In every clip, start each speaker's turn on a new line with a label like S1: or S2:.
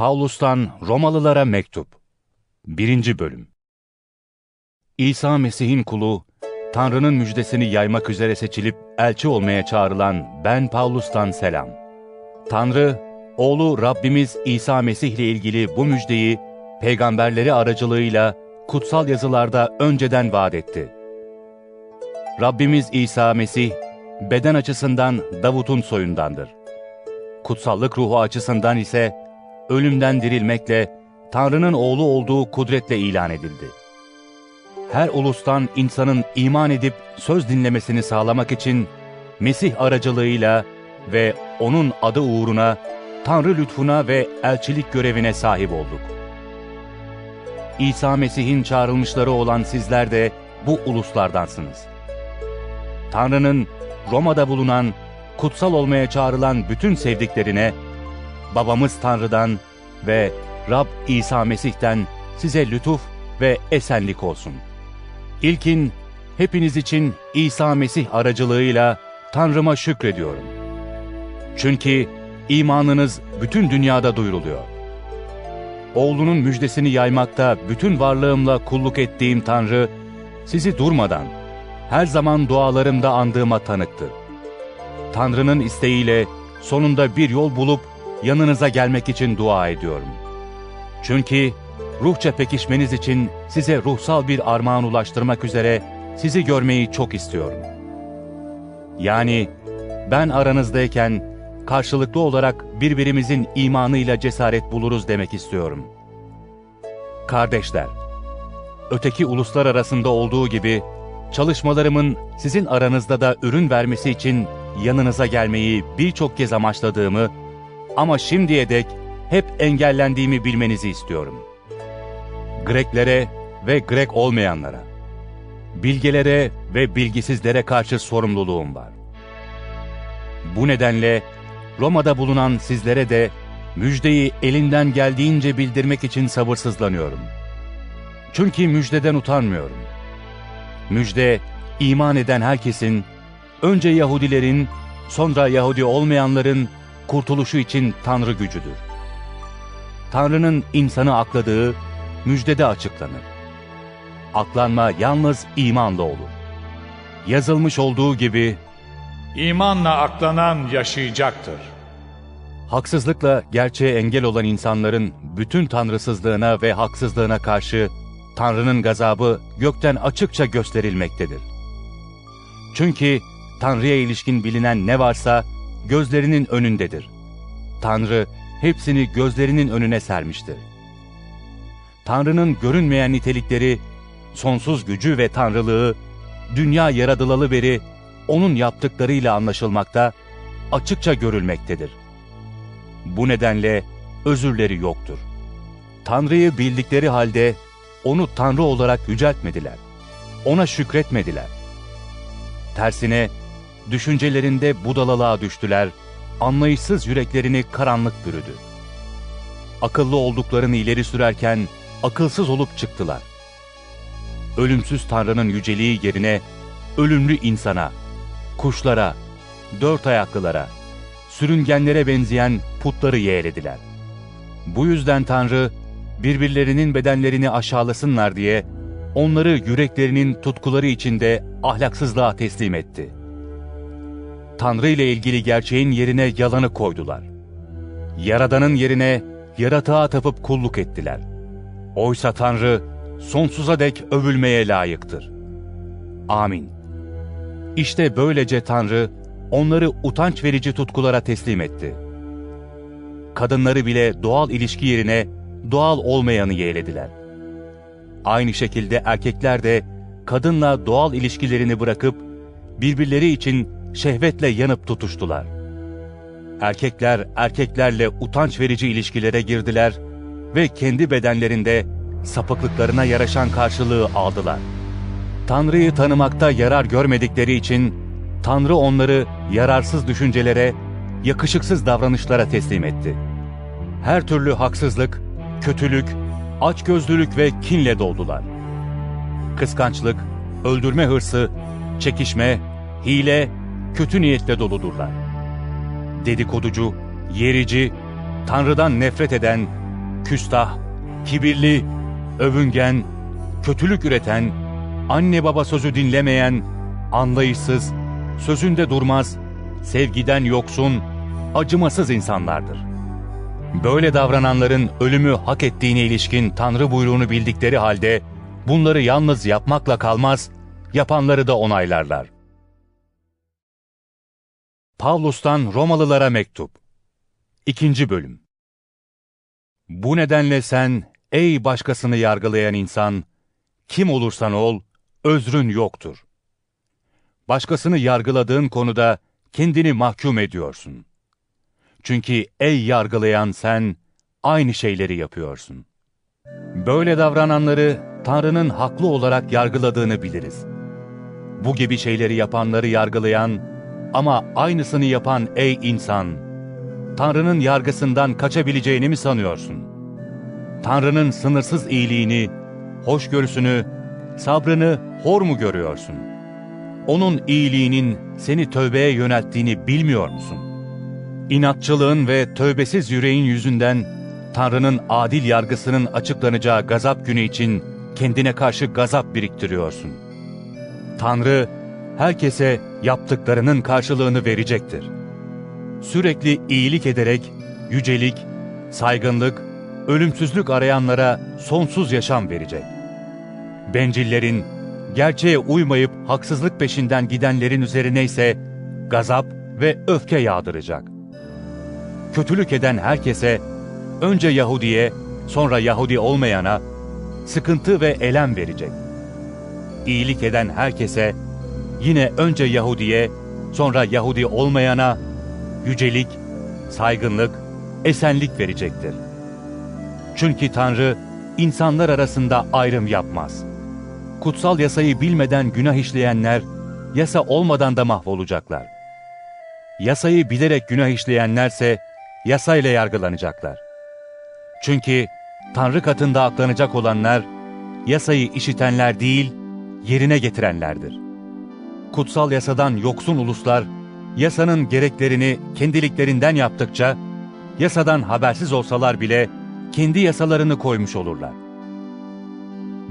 S1: Paulus'tan Romalılara Mektup 1. Bölüm İsa Mesih'in kulu, Tanrı'nın müjdesini yaymak üzere seçilip elçi olmaya çağrılan ben Paulus'tan selam. Tanrı, oğlu Rabbimiz İsa Mesih ile ilgili bu müjdeyi peygamberleri aracılığıyla kutsal yazılarda önceden vaat etti. Rabbimiz İsa Mesih, beden açısından Davut'un soyundandır. Kutsallık ruhu açısından ise ölümden dirilmekle Tanrı'nın oğlu olduğu kudretle ilan edildi. Her ulustan insanın iman edip söz dinlemesini sağlamak için Mesih aracılığıyla ve onun adı uğruna Tanrı lütfuna ve elçilik görevine sahip olduk. İsa Mesih'in çağrılmışları olan sizler de bu uluslardansınız. Tanrı'nın Roma'da bulunan, kutsal olmaya çağrılan bütün sevdiklerine, babamız Tanrı'dan ve Rab İsa Mesih'ten size lütuf ve esenlik olsun. İlkin, hepiniz için İsa Mesih aracılığıyla Tanrı'ma şükrediyorum. Çünkü imanınız bütün dünyada duyuruluyor. Oğlunun müjdesini yaymakta bütün varlığımla kulluk ettiğim Tanrı, sizi durmadan, her zaman dualarımda andığıma tanıktır. Tanrı'nın isteğiyle sonunda bir yol bulup yanınıza gelmek için dua ediyorum. Çünkü ruhça pekişmeniz için size ruhsal bir armağan ulaştırmak üzere sizi görmeyi çok istiyorum. Yani ben aranızdayken karşılıklı olarak birbirimizin imanıyla cesaret buluruz demek istiyorum. Kardeşler, öteki uluslar arasında olduğu gibi çalışmalarımın sizin aranızda da ürün vermesi için yanınıza gelmeyi birçok kez amaçladığımı ama şimdiye dek hep engellendiğimi bilmenizi istiyorum. Greklere ve Grek olmayanlara, bilgelere ve bilgisizlere karşı sorumluluğum var. Bu nedenle Roma'da bulunan sizlere de müjdeyi elinden geldiğince bildirmek için sabırsızlanıyorum. Çünkü müjdeden utanmıyorum. Müjde, iman eden herkesin, önce Yahudilerin, sonra Yahudi olmayanların kurtuluşu için Tanrı gücüdür. Tanrı'nın insanı akladığı müjdede açıklanır. Aklanma yalnız imanla olur. Yazılmış olduğu gibi
S2: İmanla aklanan yaşayacaktır.
S1: haksızlıkla gerçeğe engel olan insanların bütün tanrısızlığına ve haksızlığına karşı Tanrı'nın gazabı gökten açıkça gösterilmektedir. Çünkü Tanrı'ya ilişkin bilinen ne varsa gözlerinin önündedir. Tanrı hepsini gözlerinin önüne sermiştir. Tanrı'nın görünmeyen nitelikleri, sonsuz gücü ve tanrılığı, dünya yaradılalı beri onun yaptıklarıyla anlaşılmakta, açıkça görülmektedir. Bu nedenle özürleri yoktur. Tanrı'yı bildikleri halde onu Tanrı olarak yüceltmediler. Ona şükretmediler. Tersine düşüncelerinde budalalığa düştüler, anlayışsız yüreklerini karanlık bürüdü. Akıllı olduklarını ileri sürerken akılsız olup çıktılar. Ölümsüz Tanrı'nın yüceliği yerine ölümlü insana, kuşlara, dört ayaklılara, sürüngenlere benzeyen putları yeğlediler. Bu yüzden Tanrı, birbirlerinin bedenlerini aşağılasınlar diye onları yüreklerinin tutkuları içinde ahlaksızlığa teslim etti. Tanrı ile ilgili gerçeğin yerine yalanı koydular. Yaradanın yerine yaratığa tapıp kulluk ettiler. Oysa Tanrı sonsuza dek övülmeye layıktır. Amin. İşte böylece Tanrı onları utanç verici tutkulara teslim etti. Kadınları bile doğal ilişki yerine doğal olmayanı yeğlediler. Aynı şekilde erkekler de kadınla doğal ilişkilerini bırakıp birbirleri için şehvetle yanıp tutuştular. Erkekler erkeklerle utanç verici ilişkilere girdiler ve kendi bedenlerinde sapıklıklarına yaraşan karşılığı aldılar. Tanrı'yı tanımakta yarar görmedikleri için Tanrı onları yararsız düşüncelere, yakışıksız davranışlara teslim etti. Her türlü haksızlık, kötülük, açgözlülük ve kinle doldular. Kıskançlık, öldürme hırsı, çekişme, hile, kötü niyetle doludurlar. Dedikoducu, yerici, Tanrı'dan nefret eden, küstah, kibirli, övüngen, kötülük üreten, anne baba sözü dinlemeyen, anlayışsız, sözünde durmaz, sevgiden yoksun, acımasız insanlardır. Böyle davrananların ölümü hak ettiğine ilişkin Tanrı buyruğunu bildikleri halde bunları yalnız yapmakla kalmaz, yapanları da onaylarlar. Pavlus'tan Romalılara mektup 2. bölüm Bu nedenle sen, ey başkasını yargılayan insan, kim olursan ol, özrün yoktur. Başkasını yargıladığın konuda kendini mahkum ediyorsun. Çünkü ey yargılayan sen, aynı şeyleri yapıyorsun. Böyle davrananları Tanrı'nın haklı olarak yargıladığını biliriz. Bu gibi şeyleri yapanları yargılayan ama aynısını yapan ey insan, Tanrı'nın yargısından kaçabileceğini mi sanıyorsun? Tanrı'nın sınırsız iyiliğini, hoşgörüsünü, sabrını hor mu görüyorsun? Onun iyiliğinin seni tövbeye yönelttiğini bilmiyor musun? İnatçılığın ve tövbesiz yüreğin yüzünden Tanrı'nın adil yargısının açıklanacağı gazap günü için kendine karşı gazap biriktiriyorsun. Tanrı herkese yaptıklarının karşılığını verecektir. Sürekli iyilik ederek yücelik, saygınlık, ölümsüzlük arayanlara sonsuz yaşam verecek. Bencillerin, gerçeğe uymayıp haksızlık peşinden gidenlerin üzerine ise gazap ve öfke yağdıracak. Kötülük eden herkese, önce Yahudiye, sonra Yahudi olmayana, sıkıntı ve elem verecek. İyilik eden herkese, yine önce Yahudiye, sonra Yahudi olmayana, yücelik, saygınlık, esenlik verecektir. Çünkü Tanrı, insanlar arasında ayrım yapmaz. Kutsal yasayı bilmeden günah işleyenler, yasa olmadan da mahvolacaklar. Yasayı bilerek günah işleyenlerse, yasayla yargılanacaklar. Çünkü Tanrı katında aklanacak olanlar, yasayı işitenler değil, yerine getirenlerdir. Kutsal yasadan yoksun uluslar, yasanın gereklerini kendiliklerinden yaptıkça, yasadan habersiz olsalar bile kendi yasalarını koymuş olurlar.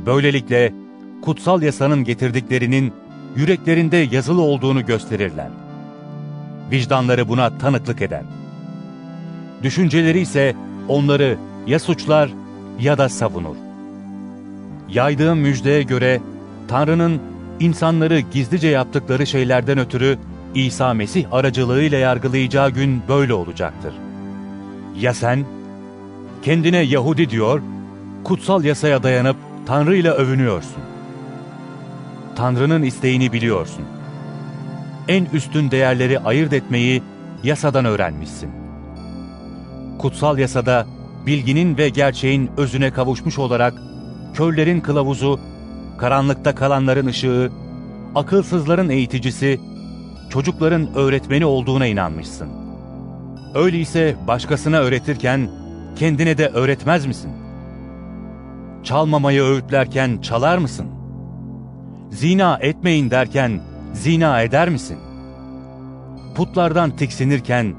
S1: Böylelikle kutsal yasanın getirdiklerinin yüreklerinde yazılı olduğunu gösterirler. Vicdanları buna tanıklık eder. Düşünceleri ise onları ya suçlar ya da savunur. Yaydığım müjdeye göre Tanrı'nın insanları gizlice yaptıkları şeylerden ötürü İsa Mesih aracılığıyla yargılayacağı gün böyle olacaktır. Ya sen? Kendine Yahudi diyor, kutsal yasaya dayanıp Tanrı ile övünüyorsun. Tanrı'nın isteğini biliyorsun. En üstün değerleri ayırt etmeyi yasadan öğrenmişsin. Kutsal yasada bilginin ve gerçeğin özüne kavuşmuş olarak körlerin kılavuzu, karanlıkta kalanların ışığı, akılsızların eğiticisi, çocukların öğretmeni olduğuna inanmışsın. Öyleyse başkasına öğretirken kendine de öğretmez misin? Çalmamayı öğütlerken çalar mısın? Zina etmeyin derken zina eder misin? Putlardan tiksinirken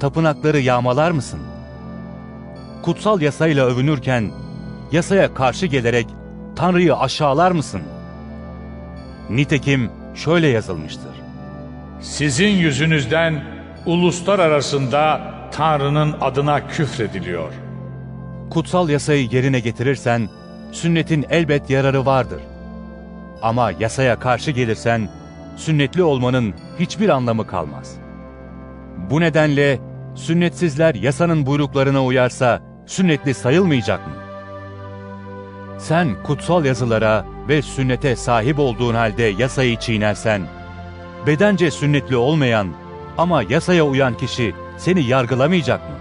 S1: tapınakları yağmalar mısın? Kutsal yasayla övünürken yasaya karşı gelerek Tanrı'yı aşağılar mısın? Nitekim şöyle yazılmıştır.
S2: Sizin yüzünüzden uluslar arasında Tanrı'nın adına küfrediliyor.
S1: Kutsal yasayı yerine getirirsen, sünnetin elbet yararı vardır. Ama yasaya karşı gelirsen, sünnetli olmanın hiçbir anlamı kalmaz. Bu nedenle sünnetsizler yasanın buyruklarına uyarsa, sünnetli sayılmayacak mı? Sen kutsal yazılara ve sünnete sahip olduğun halde yasayı çiğnersen, bedence sünnetli olmayan ama yasaya uyan kişi seni yargılamayacak mı?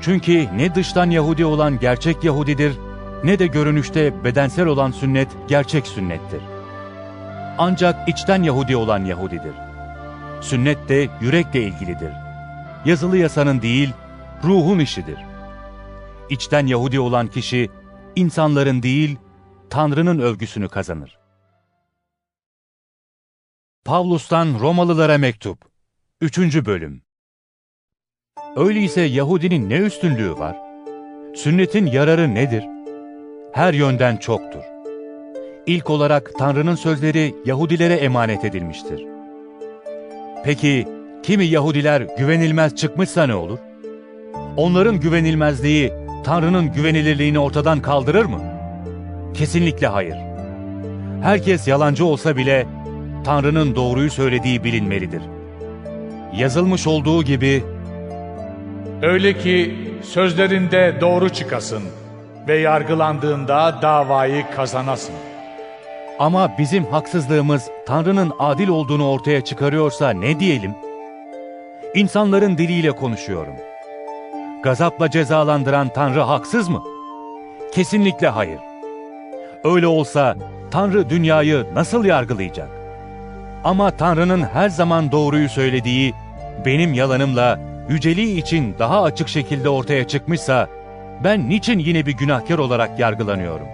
S1: Çünkü ne dıştan Yahudi olan gerçek Yahudidir, ne de görünüşte bedensel olan sünnet gerçek sünnettir. Ancak içten Yahudi olan Yahudidir. Sünnet de yürekle ilgilidir. Yazılı yasanın değil, ruhun işidir. İçten Yahudi olan kişi, insanların değil, Tanrı'nın övgüsünü kazanır. Pavlus'tan Romalılara mektup 3. bölüm Öyleyse Yahudinin ne üstünlüğü var? Sünnetin yararı nedir? Her yönden çoktur. İlk olarak Tanrı'nın sözleri Yahudilere emanet edilmiştir. Peki kimi Yahudiler güvenilmez çıkmışsa ne olur? Onların güvenilmezliği Tanrı'nın güvenilirliğini ortadan kaldırır mı? Kesinlikle hayır. Herkes yalancı olsa bile Tanrı'nın doğruyu söylediği bilinmelidir. Yazılmış olduğu gibi
S2: Öyle ki sözlerinde doğru çıkasın ve yargılandığında davayı kazanasın.
S1: ama bizim haksızlığımız Tanrı'nın adil olduğunu ortaya çıkarıyorsa ne diyelim? İnsanların diliyle konuşuyorum. Gazapla cezalandıran Tanrı haksız mı? Kesinlikle hayır. Öyle olsa Tanrı dünyayı nasıl yargılayacak? Ama Tanrı'nın her zaman doğruyu söylediği, benim yalanımla yüceliği için daha açık şekilde ortaya çıkmışsa, ben niçin yine bir günahkar olarak yargılanıyorum?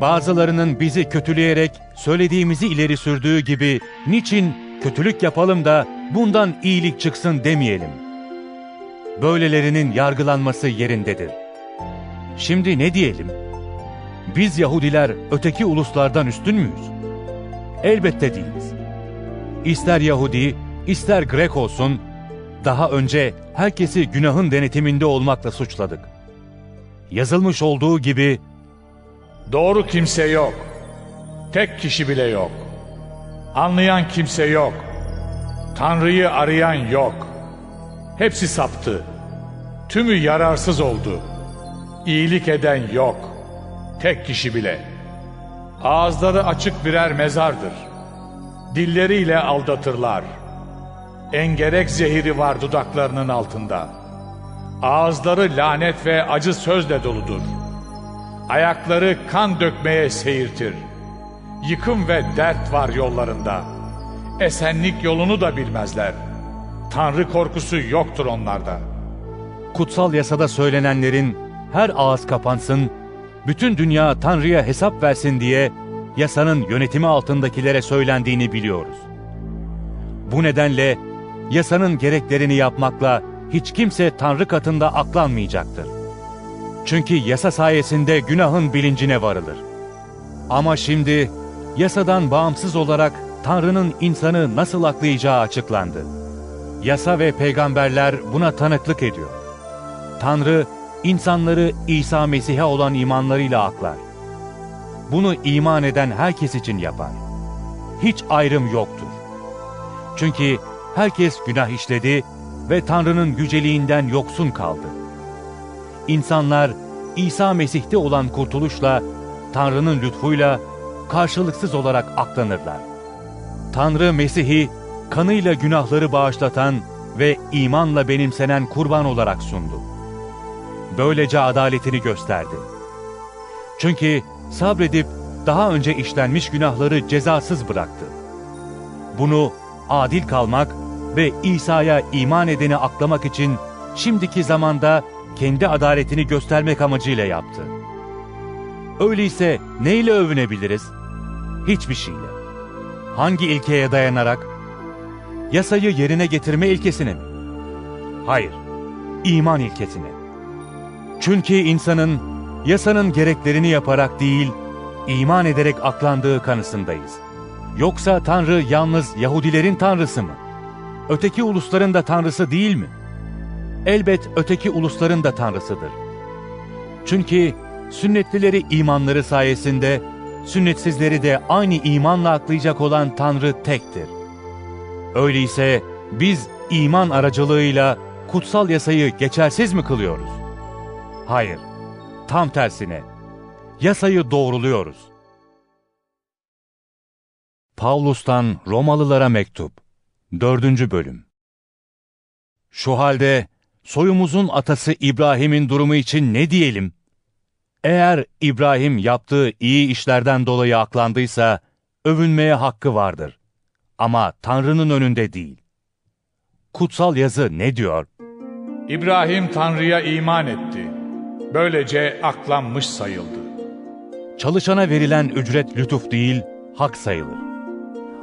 S1: Bazılarının bizi kötüleyerek söylediğimizi ileri sürdüğü gibi niçin kötülük yapalım da bundan iyilik çıksın demeyelim. Böylelerinin yargılanması yerindedir. Şimdi ne diyelim? Biz Yahudiler öteki uluslardan üstün müyüz? Elbette değiliz. İster Yahudi, ister Grek olsun, daha önce herkesi günahın denetiminde olmakla suçladık. Yazılmış olduğu gibi
S2: Doğru kimse yok. Tek kişi bile yok. Anlayan kimse yok. Tanrı'yı arayan yok. Hepsi saptı. Tümü yararsız oldu. İyilik eden yok. Tek kişi bile. Ağızları açık birer mezardır. Dilleriyle aldatırlar. Engerek zehiri var dudaklarının altında. Ağızları lanet ve acı sözle doludur. Ayakları kan dökmeye seyirtir. Yıkım ve dert var yollarında. Esenlik yolunu da bilmezler. Tanrı korkusu yoktur onlarda.
S1: kutsal yasada söylenenlerin her ağız kapansın, bütün dünya Tanrı'ya hesap versin diye yasanın yönetimi altındakilere söylendiğini biliyoruz. Bu nedenle yasanın gereklerini yapmakla hiç kimse Tanrı katında aklanmayacaktır. Çünkü yasa sayesinde günahın bilincine varılır. Ama şimdi yasadan bağımsız olarak Tanrı'nın insanı nasıl aklayacağı açıklandı. Yasa ve peygamberler buna tanıklık ediyor. Tanrı insanları İsa Mesih'e olan imanlarıyla aklar. Bunu iman eden herkes için yapar. Hiç ayrım yoktur. Çünkü herkes günah işledi ve Tanrı'nın yüceliğinden yoksun kaldı. İnsanlar İsa Mesih'te olan kurtuluşla, Tanrı'nın lütfuyla karşılıksız olarak aklanırlar. Tanrı Mesih'i kanıyla günahları bağışlatan ve imanla benimsenen kurban olarak sundu. Böylece adaletini gösterdi. Çünkü sabredip daha önce işlenmiş günahları cezasız bıraktı. Bunu adil kalmak ve İsa'ya iman edeni aklamak için şimdiki zamanda kendi adaletini göstermek amacıyla yaptı. Öyleyse neyle övünebiliriz? Hiçbir şeyle. Hangi ilkeye dayanarak? Yasayı yerine getirme ilkesine mi? Hayır, iman ilkesine. Çünkü insanın yasanın gereklerini yaparak değil, iman ederek aklandığı kanısındayız. Yoksa Tanrı yalnız Yahudilerin Tanrısı mı? Öteki ulusların da Tanrısı değil mi? Elbet öteki ulusların da Tanrısıdır. Çünkü sünnetlileri imanları sayesinde, sünnetsizleri de aynı imanla aklayacak olan Tanrı tektir. Öyleyse biz iman aracılığıyla kutsal yasayı geçersiz mi kılıyoruz? Hayır, tam tersine. Yasayı doğruluyoruz. Pavlus'tan Romalılara Mektup 4. Bölüm Şu halde soyumuzun atası İbrahim'in durumu için ne diyelim? Eğer İbrahim yaptığı iyi işlerden dolayı aklandıysa, övünmeye hakkı vardır. Ama Tanrı'nın önünde değil. Kutsal yazı ne diyor?
S2: İbrahim Tanrı'ya iman etti. Böylece aklanmış sayıldı.
S1: Çalışana verilen ücret lütuf değil, hak sayılır.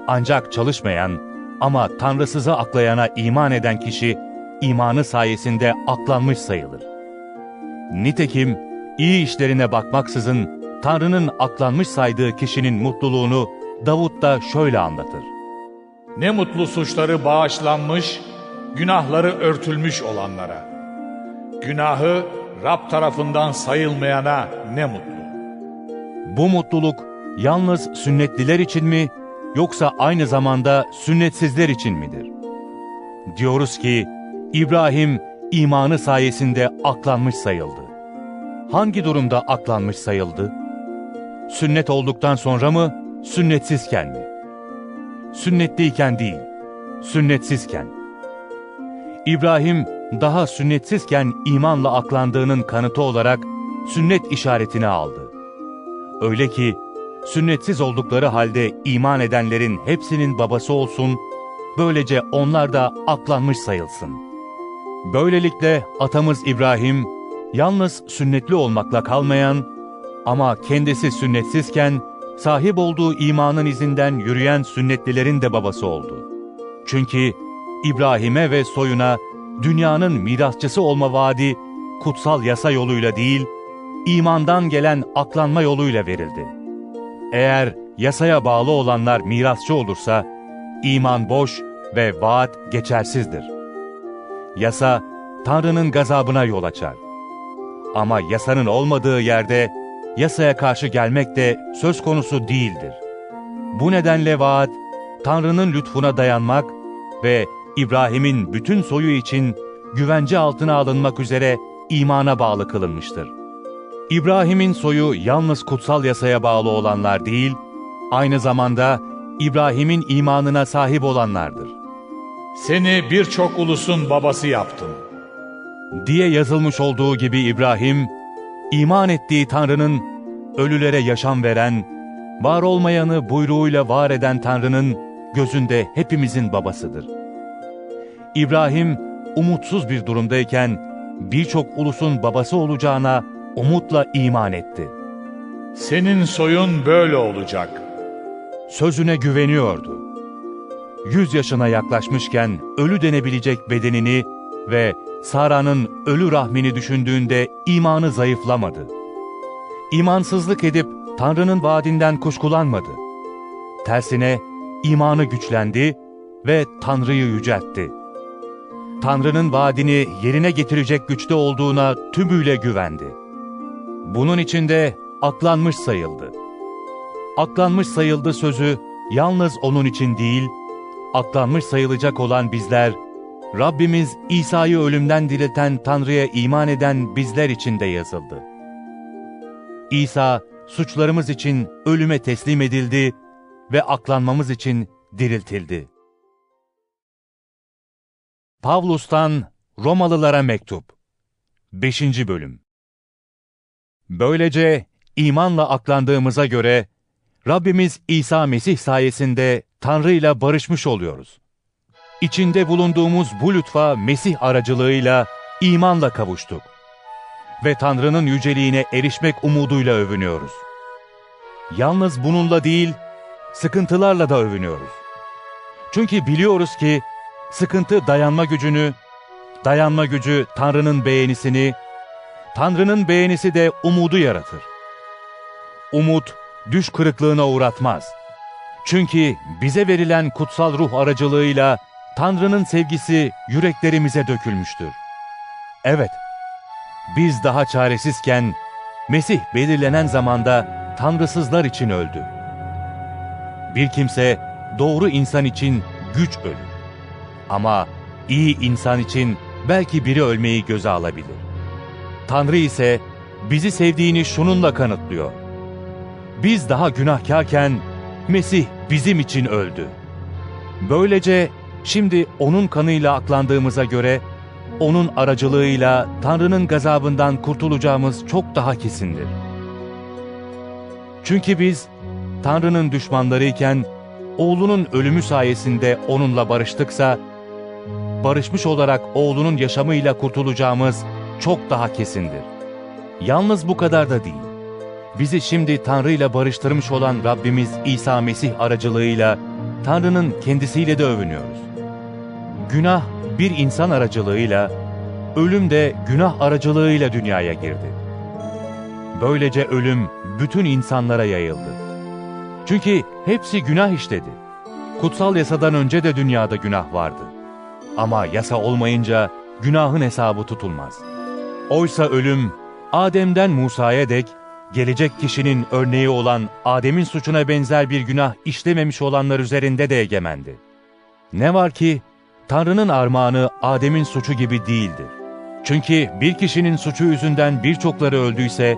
S1: Ancak çalışmayan ama Tanrısızı aklayana iman eden kişi, imanı sayesinde aklanmış sayılır. Nitekim iyi işlerine bakmaksızın Tanrı'nın aklanmış saydığı kişinin mutluluğunu Davut da şöyle anlatır.
S2: Ne mutlu suçları bağışlanmış, günahları örtülmüş olanlara. Günahı Rab tarafından sayılmayana ne mutlu.
S1: Bu mutluluk yalnız sünnetliler için mi yoksa aynı zamanda sünnetsizler için midir? Diyoruz ki İbrahim imanı sayesinde aklanmış sayıldı. Hangi durumda aklanmış sayıldı? Sünnet olduktan sonra mı, sünnetsizken mi? Sünnetliyken değil, sünnetsizken. İbrahim daha sünnetsizken imanla aklandığının kanıtı olarak sünnet işaretini aldı. Öyle ki sünnetsiz oldukları halde iman edenlerin hepsinin babası olsun, böylece onlar da aklanmış sayılsın. Böylelikle atamız İbrahim, yalnız sünnetli olmakla kalmayan ama kendisi sünnetsizken sahip olduğu imanın izinden yürüyen sünnetlilerin de babası oldu. Çünkü İbrahim'e ve soyuna dünyanın mirasçısı olma vaadi kutsal yasa yoluyla değil, imandan gelen aklanma yoluyla verildi. Eğer yasaya bağlı olanlar mirasçı olursa, iman boş ve vaat geçersizdir. Yasa, Tanrı'nın gazabına yol açar. Ama yasanın olmadığı yerde, yasaya karşı gelmek de söz konusu değildir. Bu nedenle vaat, Tanrı'nın lütfuna dayanmak ve İbrahim'in bütün soyu için güvence altına alınmak üzere imana bağlı kılınmıştır. İbrahim'in soyu yalnız kutsal yasaya bağlı olanlar değil, aynı zamanda İbrahim'in imanına sahip olanlardır.
S2: Seni birçok ulusun babası yaptım.
S1: Diye yazılmış olduğu gibi İbrahim, iman ettiği Tanrı'nın ölülere yaşam veren, var olmayanı buyruğuyla var eden Tanrı'nın gözünde hepimizin babasıdır. İbrahim, umutsuz bir durumdayken birçok ulusun babası olacağına umutla iman etti.
S2: Senin soyun böyle olacak.
S1: Sözüne güveniyordu. Yüz yaşına yaklaşmışken ölü denebilecek bedenini ve Sara'nın ölü rahmini düşündüğünde imanı zayıflamadı. İmansızlık edip Tanrı'nın vaadinden kuşkulanmadı. Tersine imanı güçlendi ve Tanrı'yı yüceltti. Tanrı'nın vaadini yerine getirecek güçte olduğuna tümüyle güvendi. Bunun içinde aklanmış sayıldı. Aklanmış sayıldı sözü yalnız onun için değil, aklanmış sayılacak olan bizler, Rabbimiz İsa'yı ölümden dirilten Tanrı'ya iman eden bizler için de yazıldı. İsa, suçlarımız için ölüme teslim edildi ve aklanmamız için diriltildi. Pavlus'tan Romalılara Mektup 5. Bölüm Böylece imanla aklandığımıza göre Rabbimiz İsa Mesih sayesinde Tanrı ile barışmış oluyoruz. İçinde bulunduğumuz bu lütfa Mesih aracılığıyla imanla kavuştuk. Ve Tanrı'nın yüceliğine erişmek umuduyla övünüyoruz. Yalnız bununla değil, sıkıntılarla da övünüyoruz. Çünkü biliyoruz ki sıkıntı dayanma gücünü, dayanma gücü Tanrı'nın beğenisini, Tanrı'nın beğenisi de umudu yaratır. Umut, düş kırıklığına uğratmaz. Çünkü bize verilen kutsal ruh aracılığıyla Tanrı'nın sevgisi yüreklerimize dökülmüştür. Evet, biz daha çaresizken Mesih belirlenen zamanda tanrısızlar için öldü. Bir kimse doğru insan için güç ölür. Ama iyi insan için belki biri ölmeyi göze alabilir. Tanrı ise bizi sevdiğini şununla kanıtlıyor. Biz daha günahkarken Mesih bizim için öldü. Böylece şimdi onun kanıyla aklandığımıza göre onun aracılığıyla Tanrı'nın gazabından kurtulacağımız çok daha kesindir. Çünkü biz Tanrı'nın düşmanlarıyken oğlunun ölümü sayesinde onunla barıştıksa, barışmış olarak oğlunun yaşamıyla kurtulacağımız çok daha kesindir. Yalnız bu kadar da değil. Bizi şimdi Tanrı ile barıştırmış olan Rabbimiz İsa Mesih aracılığıyla Tanrı'nın kendisiyle de övünüyoruz. Günah bir insan aracılığıyla, ölüm de günah aracılığıyla dünyaya girdi. Böylece ölüm bütün insanlara yayıldı. Çünkü hepsi günah işledi. Kutsal yasadan önce de dünyada günah vardı. Ama yasa olmayınca günahın hesabı tutulmaz. Oysa ölüm, Adem'den Musa'ya dek, gelecek kişinin örneği olan Adem'in suçuna benzer bir günah işlememiş olanlar üzerinde de egemendi. Ne var ki, Tanrı'nın armağanı Adem'in suçu gibi değildir. Çünkü bir kişinin suçu yüzünden birçokları öldüyse,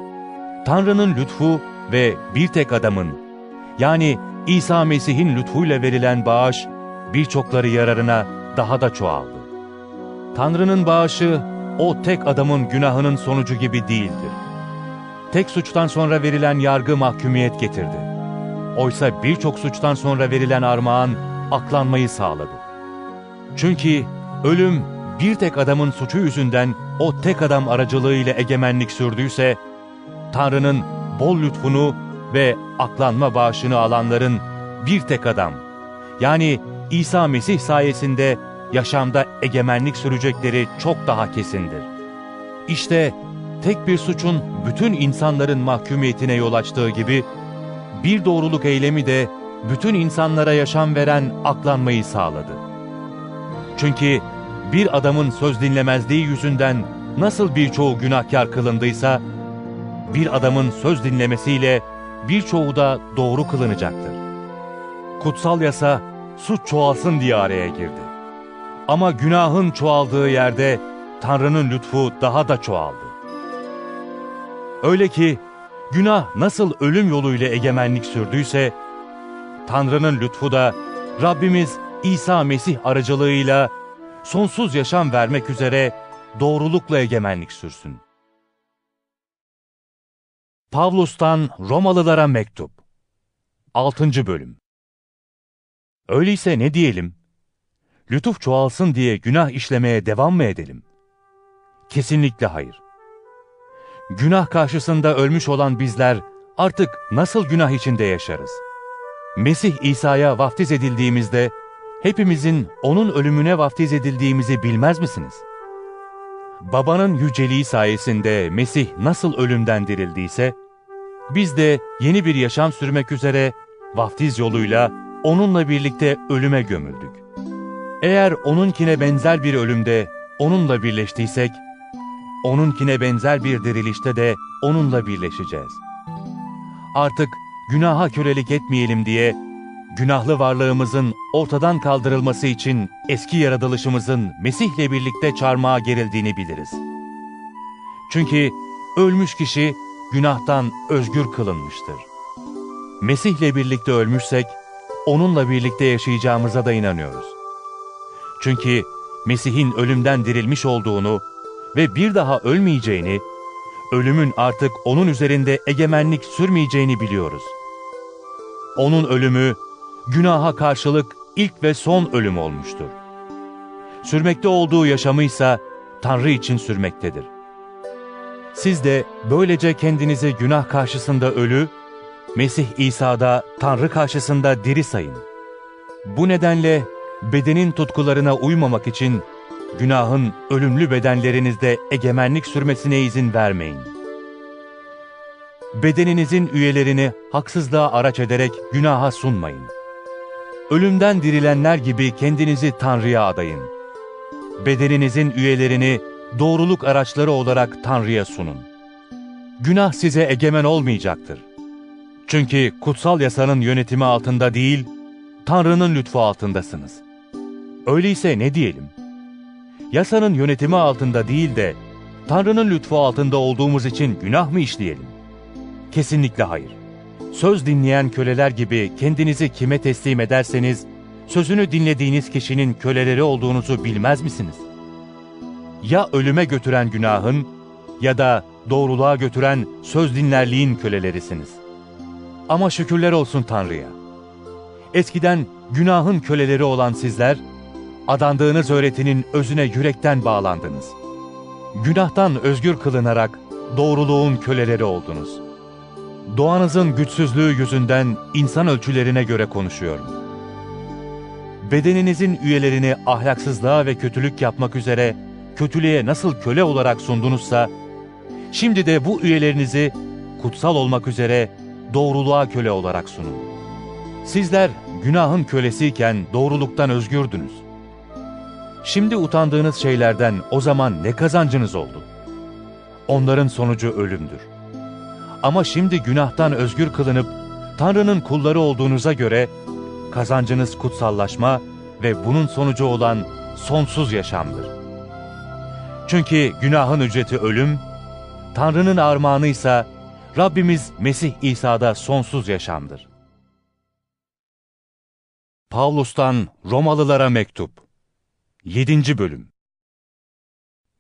S1: Tanrı'nın lütfu ve bir tek adamın, yani İsa Mesih'in lütfuyla verilen bağış, birçokları yararına daha da çoğaldı. Tanrı'nın bağışı, o tek adamın günahının sonucu gibi değildir. Tek suçtan sonra verilen yargı mahkumiyet getirdi. Oysa birçok suçtan sonra verilen armağan aklanmayı sağladı. Çünkü ölüm bir tek adamın suçu yüzünden o tek adam aracılığıyla egemenlik sürdüyse, Tanrı'nın bol lütfunu ve aklanma bağışını alanların bir tek adam, yani İsa Mesih sayesinde yaşamda egemenlik sürecekleri çok daha kesindir. İşte tek bir suçun bütün insanların mahkumiyetine yol açtığı gibi, bir doğruluk eylemi de bütün insanlara yaşam veren aklanmayı sağladı. Çünkü bir adamın söz dinlemezliği yüzünden nasıl birçoğu günahkar kılındıysa, bir adamın söz dinlemesiyle birçoğu da doğru kılınacaktır. Kutsal yasa suç çoğalsın diye araya girdi. Ama günahın çoğaldığı yerde Tanrı'nın lütfu daha da çoğaldı. Öyle ki günah nasıl ölüm yoluyla egemenlik sürdüyse, Tanrı'nın lütfu da Rabbimiz İsa Mesih aracılığıyla sonsuz yaşam vermek üzere doğrulukla egemenlik sürsün. Pavlus'tan Romalılara Mektup 6. Bölüm Öyleyse ne diyelim? Lütuf çoğalsın diye günah işlemeye devam mı edelim? Kesinlikle hayır. Günah karşısında ölmüş olan bizler artık nasıl günah içinde yaşarız? Mesih İsa'ya vaftiz edildiğimizde hepimizin onun ölümüne vaftiz edildiğimizi bilmez misiniz? Babanın yüceliği sayesinde Mesih nasıl ölümden dirildiyse, biz de yeni bir yaşam sürmek üzere vaftiz yoluyla onunla birlikte ölüme gömüldük. Eğer onunkine benzer bir ölümde onunla birleştiysek, onunkine benzer bir dirilişte de onunla birleşeceğiz. Artık günaha kölelik etmeyelim diye, günahlı varlığımızın ortadan kaldırılması için eski yaratılışımızın Mesih'le birlikte çarmıha gerildiğini biliriz. Çünkü ölmüş kişi günahtan özgür kılınmıştır. Mesih'le birlikte ölmüşsek, onunla birlikte yaşayacağımıza da inanıyoruz. Çünkü Mesih'in ölümden dirilmiş olduğunu ve bir daha ölmeyeceğini, ölümün artık onun üzerinde egemenlik sürmeyeceğini biliyoruz. Onun ölümü, günaha karşılık ilk ve son ölüm olmuştur. Sürmekte olduğu yaşamıysa Tanrı için sürmektedir. Siz de böylece kendinizi günah karşısında ölü, Mesih İsa'da Tanrı karşısında diri sayın. Bu nedenle bedenin tutkularına uymamak için günahın ölümlü bedenlerinizde egemenlik sürmesine izin vermeyin. Bedeninizin üyelerini haksızlığa araç ederek günaha sunmayın. Ölümden dirilenler gibi kendinizi Tanrı'ya adayın. Bedeninizin üyelerini doğruluk araçları olarak Tanrı'ya sunun. Günah size egemen olmayacaktır. Çünkü kutsal yasanın yönetimi altında değil, Tanrı'nın lütfu altındasınız. Öyleyse ne diyelim? Yasanın yönetimi altında değil de, Tanrı'nın lütfu altında olduğumuz için günah mı işleyelim? Kesinlikle hayır. Söz dinleyen köleler gibi kendinizi kime teslim ederseniz, sözünü dinlediğiniz kişinin köleleri olduğunuzu bilmez misiniz? Ya ölüme götüren günahın ya da doğruluğa götüren söz dinlerliğin kölelerisiniz. Ama şükürler olsun Tanrı'ya. Eskiden günahın köleleri olan sizler, adandığınız öğretinin özüne yürekten bağlandınız. Günahtan özgür kılınarak doğruluğun köleleri oldunuz. Doğanızın güçsüzlüğü yüzünden insan ölçülerine göre konuşuyorum. Bedeninizin üyelerini ahlaksızlığa ve kötülük yapmak üzere kötülüğe nasıl köle olarak sundunuzsa, şimdi de bu üyelerinizi kutsal olmak üzere doğruluğa köle olarak sunun. Sizler günahın kölesiyken doğruluktan özgürdünüz. Şimdi utandığınız şeylerden o zaman ne kazancınız oldu? Onların sonucu ölümdür. Ama şimdi günahtan özgür kılınıp Tanrı'nın kulları olduğunuza göre kazancınız kutsallaşma ve bunun sonucu olan sonsuz yaşamdır. Çünkü günahın ücreti ölüm, Tanrı'nın armağanı ise Rabbimiz Mesih İsa'da sonsuz yaşamdır. Pavlus'tan Romalılara mektup 7. bölüm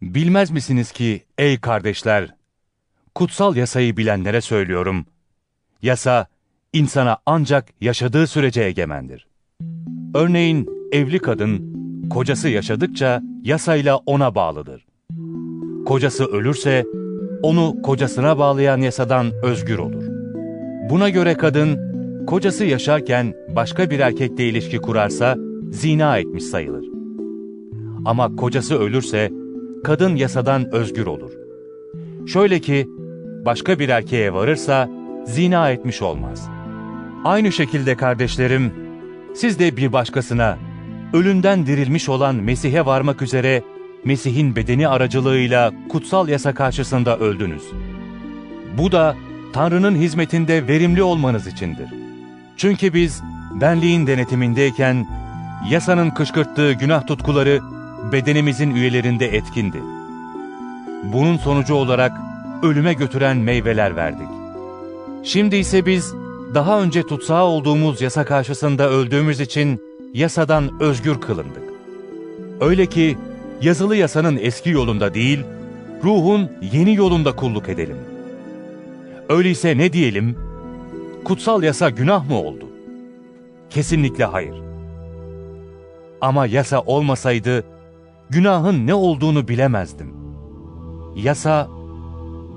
S1: Bilmez misiniz ki ey kardeşler, kutsal yasayı bilenlere söylüyorum. Yasa, insana ancak yaşadığı sürece egemendir. Örneğin evli kadın, kocası yaşadıkça yasayla ona bağlıdır. Kocası ölürse, onu kocasına bağlayan yasadan özgür olur. Buna göre kadın, kocası yaşarken başka bir erkekle ilişki kurarsa, zina etmiş sayılır. Ama kocası ölürse, kadın yasadan özgür olur. Şöyle ki, başka bir erkeğe varırsa, zina etmiş olmaz. Aynı şekilde kardeşlerim, siz de bir başkasına, ölümden dirilmiş olan Mesih'e varmak üzere, Mesih'in bedeni aracılığıyla kutsal yasa karşısında öldünüz. Bu da Tanrı'nın hizmetinde verimli olmanız içindir. Çünkü biz benliğin denetimindeyken, yasanın kışkırttığı günah tutkuları bedenimizin üyelerinde etkindi. Bunun sonucu olarak ölüme götüren meyveler verdik. Şimdi ise biz daha önce tutsağı olduğumuz yasa karşısında öldüğümüz için yasadan özgür kılındık. Öyle ki yazılı yasanın eski yolunda değil, ruhun yeni yolunda kulluk edelim. Öyleyse ne diyelim? Kutsal yasa günah mı oldu? Kesinlikle hayır. Ama yasa olmasaydı günahın ne olduğunu bilemezdim. Yasa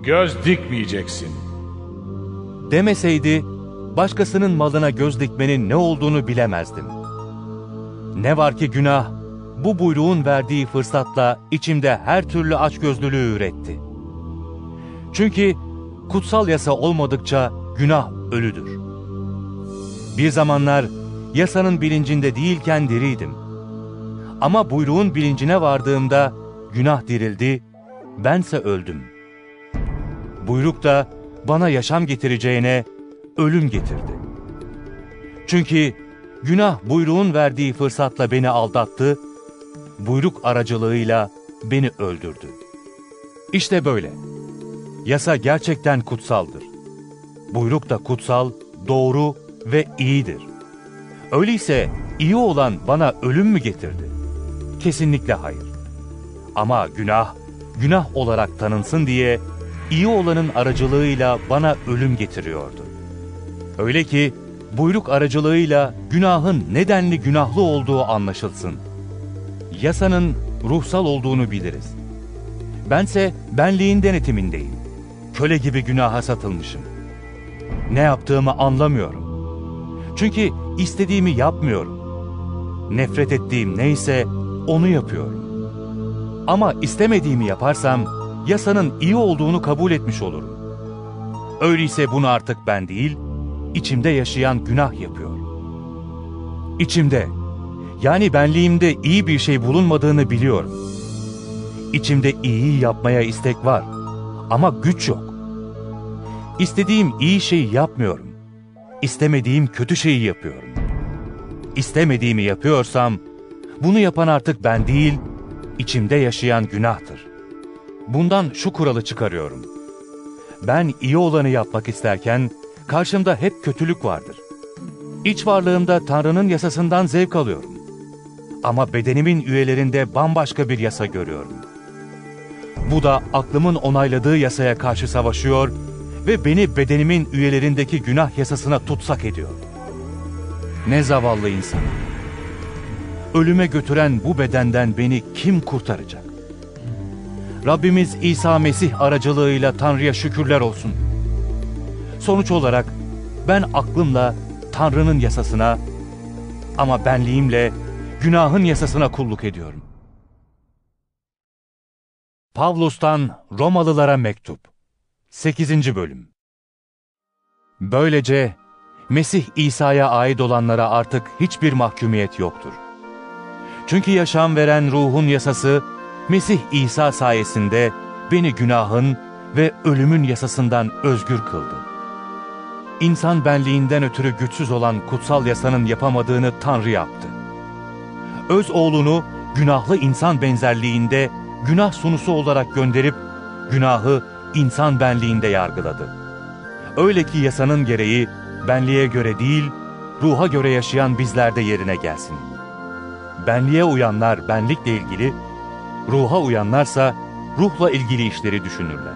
S2: Göz dikmeyeceksin.
S1: demeseydi başkasının malına göz dikmenin ne olduğunu bilemezdim. Ne var ki günah bu buyruğun verdiği fırsatla içimde her türlü açgözlülüğü üretti. Çünkü kutsal yasa olmadıkça günah ölüdür. Bir zamanlar yasanın bilincinde değilken diriydim. Ama buyruğun bilincine vardığımda günah dirildi, bense öldüm. Buyruk da bana yaşam getireceğine ölüm getirdi. Çünkü günah buyruğun verdiği fırsatla beni aldattı, buyruk aracılığıyla beni öldürdü. İşte böyle. Yasa gerçekten kutsaldır. Buyruk da kutsal, doğru ve iyidir. Öyleyse iyi olan bana ölüm mü getirdi? Kesinlikle hayır. Ama günah, günah olarak tanınsın diye iyi olanın aracılığıyla bana ölüm getiriyordu. Öyle ki buyruk aracılığıyla günahın nedenli günahlı olduğu anlaşılsın. Yasanın ruhsal olduğunu biliriz. Bense benliğin denetimindeyim. Köle gibi günaha satılmışım. Ne yaptığımı anlamıyorum. Çünkü istediğimi yapmıyorum. Nefret ettiğim neyse onu yapıyorum. Ama istemediğimi yaparsam yasanın iyi olduğunu kabul etmiş olurum. Öyleyse bunu artık ben değil, içimde yaşayan günah yapıyor. İçimde, yani benliğimde iyi bir şey bulunmadığını biliyorum. İçimde iyi yapmaya istek var ama güç yok. İstediğim iyi şeyi yapmıyorum. İstemediğim kötü şeyi yapıyorum. İstemediğimi yapıyorsam, bunu yapan artık ben değil, içimde yaşayan günahtır. Bundan şu kuralı çıkarıyorum. Ben iyi olanı yapmak isterken karşımda hep kötülük vardır. İç varlığımda Tanrı'nın yasasından zevk alıyorum. Ama bedenimin üyelerinde bambaşka bir yasa görüyorum. Bu da aklımın onayladığı yasaya karşı savaşıyor ve beni bedenimin üyelerindeki günah yasasına tutsak ediyor. Ne zavallı insan. Ölüme götüren bu bedenden beni kim kurtaracak? Rabbimiz İsa Mesih aracılığıyla Tanrı'ya şükürler olsun. Sonuç olarak ben aklımla Tanrı'nın yasasına ama benliğimle günahın yasasına kulluk ediyorum. Pavlus'tan Romalılara Mektup 8. Bölüm Böylece Mesih İsa'ya ait olanlara artık hiçbir mahkumiyet yoktur. Çünkü yaşam veren ruhun yasası Mesih İsa sayesinde beni günahın ve ölümün yasasından özgür kıldı. İnsan benliğinden ötürü güçsüz olan kutsal yasanın yapamadığını Tanrı yaptı. Öz oğlunu günahlı insan benzerliğinde günah sunusu olarak gönderip günahı insan benliğinde yargıladı. Öyle ki yasanın gereği benliğe göre değil, ruha göre yaşayan bizlerde yerine gelsin. Benliğe uyanlar benlikle ilgili, ruha uyanlarsa ruhla ilgili işleri düşünürler.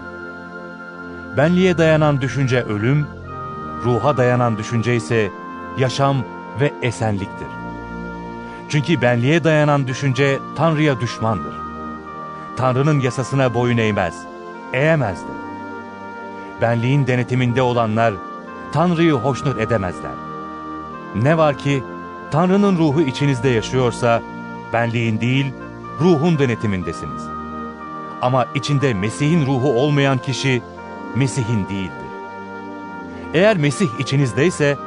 S1: Benliğe dayanan düşünce ölüm, ruha dayanan düşünce ise yaşam ve esenliktir. Çünkü benliğe dayanan düşünce Tanrı'ya düşmandır. Tanrı'nın yasasına boyun eğmez, eğemez de. Benliğin denetiminde olanlar Tanrı'yı hoşnut edemezler. Ne var ki Tanrı'nın ruhu içinizde yaşıyorsa benliğin değil ruhun denetimindesiniz. Ama içinde Mesih'in ruhu olmayan kişi Mesih'in değildir. Eğer Mesih içinizdeyse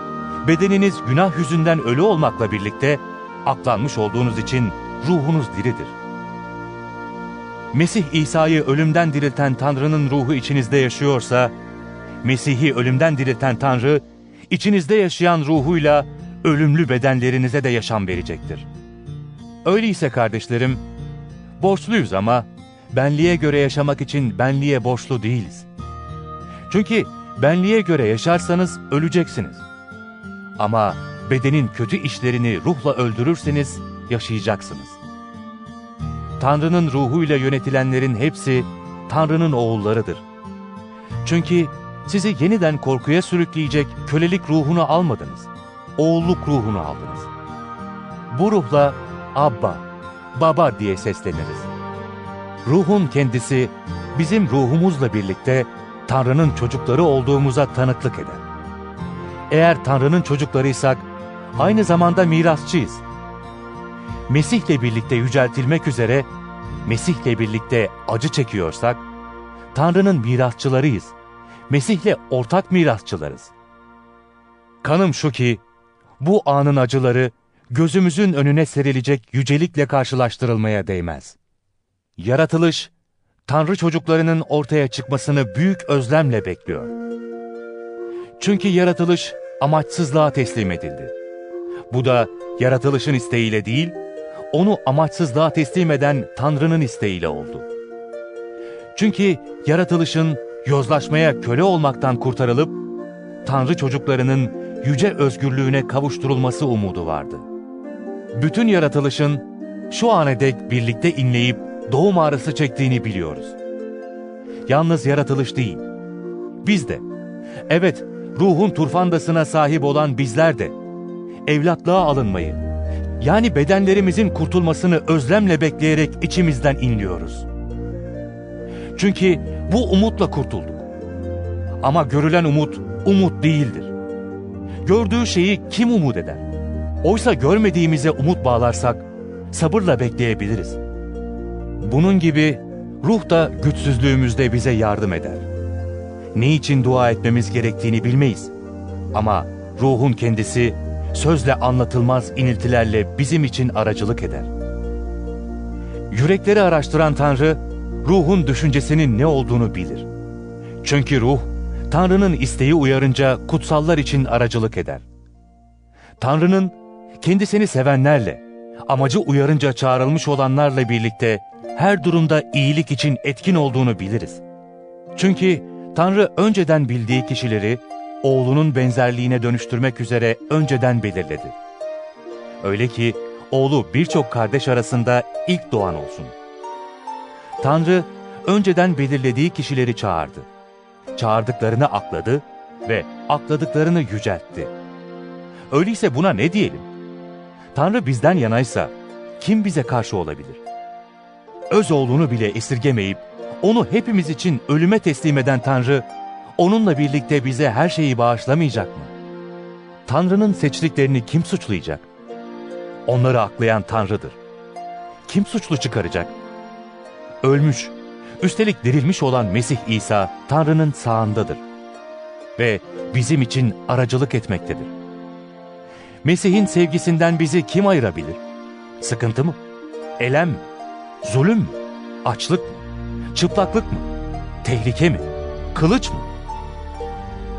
S1: bedeniniz günah yüzünden ölü olmakla birlikte aklanmış olduğunuz için ruhunuz diridir. Mesih İsa'yı ölümden dirilten Tanrı'nın ruhu içinizde yaşıyorsa, Mesih'i ölümden dirilten Tanrı, içinizde yaşayan ruhuyla ölümlü bedenlerinize de yaşam verecektir. Öyleyse kardeşlerim, borçluyuz ama benliğe göre yaşamak için benliğe borçlu değiliz. Çünkü benliğe göre yaşarsanız öleceksiniz. Ama bedenin kötü işlerini ruhla öldürürseniz yaşayacaksınız. Tanrı'nın ruhuyla yönetilenlerin hepsi Tanrı'nın oğullarıdır. Çünkü sizi yeniden korkuya sürükleyecek kölelik ruhunu almadınız. Oğulluk ruhunu aldınız. Bu ruhla Abba, Baba diye sesleniriz. Ruhun kendisi bizim ruhumuzla birlikte Tanrı'nın çocukları olduğumuza tanıklık eder. Eğer Tanrı'nın çocuklarıysak aynı zamanda mirasçıyız. Mesih'le birlikte yüceltilmek üzere, Mesih'le birlikte acı çekiyorsak, Tanrı'nın mirasçılarıyız. Mesih'le ortak mirasçılarız. Kanım şu ki, bu anın acıları gözümüzün önüne serilecek yücelikle karşılaştırılmaya değmez. Yaratılış, Tanrı çocuklarının ortaya çıkmasını büyük özlemle bekliyor. Çünkü yaratılış amaçsızlığa teslim edildi. Bu da yaratılışın isteğiyle değil, onu amaçsızlığa teslim eden Tanrı'nın isteğiyle oldu. Çünkü yaratılışın yozlaşmaya köle olmaktan kurtarılıp, Tanrı çocuklarının yüce özgürlüğüne kavuşturulması umudu vardı. Bütün yaratılışın şu ana dek birlikte inleyip doğum ağrısı çektiğini biliyoruz. Yalnız yaratılış değil, biz de, evet ruhun turfandasına sahip olan bizler de, evlatlığa alınmayı, yani bedenlerimizin kurtulmasını özlemle bekleyerek içimizden inliyoruz. Çünkü bu umutla kurtulduk. Ama görülen umut, umut değildir. Gördüğü şeyi kim umut eder? Oysa görmediğimize umut bağlarsak, sabırla bekleyebiliriz. Bunun gibi ruh da güçsüzlüğümüzde bize yardım eder. Ne için dua etmemiz gerektiğini bilmeyiz. Ama ruhun kendisi sözle anlatılmaz iniltilerle bizim için aracılık eder. Yürekleri araştıran Tanrı, ruhun düşüncesinin ne olduğunu bilir. Çünkü ruh, Tanrı'nın isteği uyarınca kutsallar için aracılık eder. Tanrı'nın kendisini sevenlerle, amacı uyarınca çağrılmış olanlarla birlikte her durumda iyilik için etkin olduğunu biliriz. Çünkü Tanrı önceden bildiği kişileri oğlunun benzerliğine dönüştürmek üzere önceden belirledi. Öyle ki oğlu birçok kardeş arasında ilk doğan olsun. Tanrı önceden belirlediği kişileri çağırdı. Çağırdıklarını akladı ve akladıklarını yüceltti. Öyleyse buna ne diyelim? Tanrı bizden yanaysa kim bize karşı olabilir? Öz oğlunu bile esirgemeyip onu hepimiz için ölüme teslim eden Tanrı, onunla birlikte bize her şeyi bağışlamayacak mı? Tanrı'nın seçtiklerini kim suçlayacak? Onları aklayan Tanrı'dır. Kim suçlu çıkaracak? Ölmüş, Üstelik dirilmiş olan Mesih İsa Tanrı'nın sağındadır ve bizim için aracılık etmektedir. Mesih'in sevgisinden bizi kim ayırabilir? Sıkıntı mı? Elem mi? Zulüm mü? Açlık mı? Çıplaklık mı? Tehlike mi? Kılıç mı?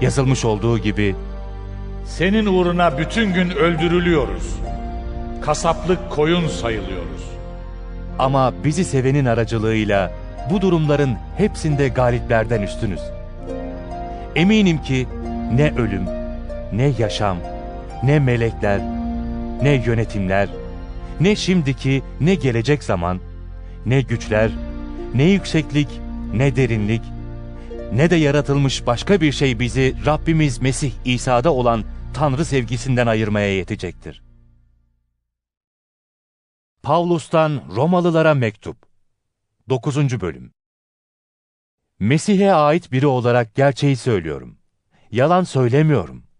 S1: Yazılmış olduğu gibi
S2: Senin uğruna bütün gün öldürülüyoruz. Kasaplık koyun sayılıyoruz.
S1: ama bizi sevenin aracılığıyla bu durumların hepsinde galiplerden üstünüz. Eminim ki ne ölüm, ne yaşam, ne melekler, ne yönetimler, ne şimdiki ne gelecek zaman, ne güçler, ne yükseklik, ne derinlik, ne de yaratılmış başka bir şey bizi Rabbimiz Mesih İsa'da olan Tanrı sevgisinden ayırmaya yetecektir. Pavlus'tan Romalılara mektup 9. bölüm Mesih'e ait biri olarak gerçeği söylüyorum. Yalan söylemiyorum.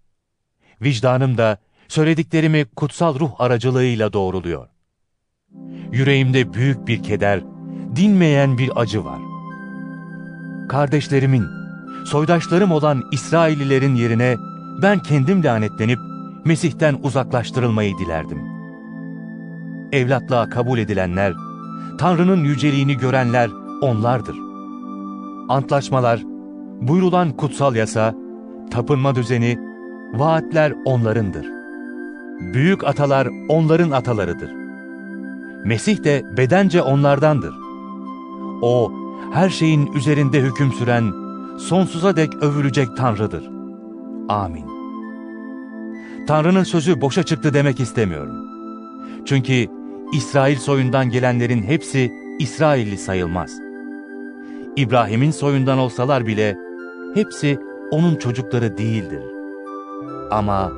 S1: Vicdanım da söylediklerimi kutsal ruh aracılığıyla doğruluyor. Yüreğimde büyük bir keder, dinmeyen bir acı var. Kardeşlerimin, soydaşlarım olan İsraillilerin yerine ben kendim lanetlenip Mesih'ten uzaklaştırılmayı dilerdim. Evlatlığa kabul edilenler, Tanrı'nın yüceliğini görenler onlardır. Antlaşmalar, buyrulan kutsal yasa, tapınma düzeni, vaatler onlarındır. Büyük atalar onların atalarıdır. Mesih de bedence onlardandır. O, her şeyin üzerinde hüküm süren, sonsuza dek övülecek Tanrı'dır. Amin. Tanrı'nın sözü boşa çıktı demek istemiyorum. Çünkü İsrail soyundan gelenlerin hepsi İsrailli sayılmaz. İbrahim'in soyundan olsalar bile hepsi onun çocukları değildir. Ama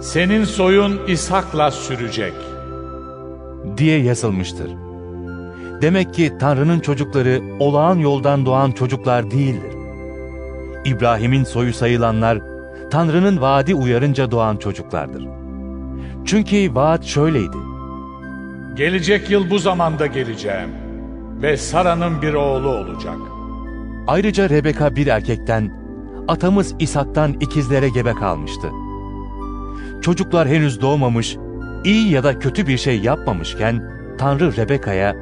S2: Senin soyun İshak'la sürecek.
S1: diye yazılmıştır. Demek ki Tanrı'nın çocukları olağan yoldan doğan çocuklar değildir. İbrahim'in soyu sayılanlar Tanrı'nın vaadi uyarınca doğan çocuklardır. Çünkü vaat şöyleydi.
S2: Gelecek yıl bu zamanda geleceğim ve Sara'nın bir oğlu olacak.
S1: Ayrıca Rebeka bir erkekten, atamız İshak'tan ikizlere gebe kalmıştı. Çocuklar henüz doğmamış, iyi ya da kötü bir şey yapmamışken Tanrı Rebeka'ya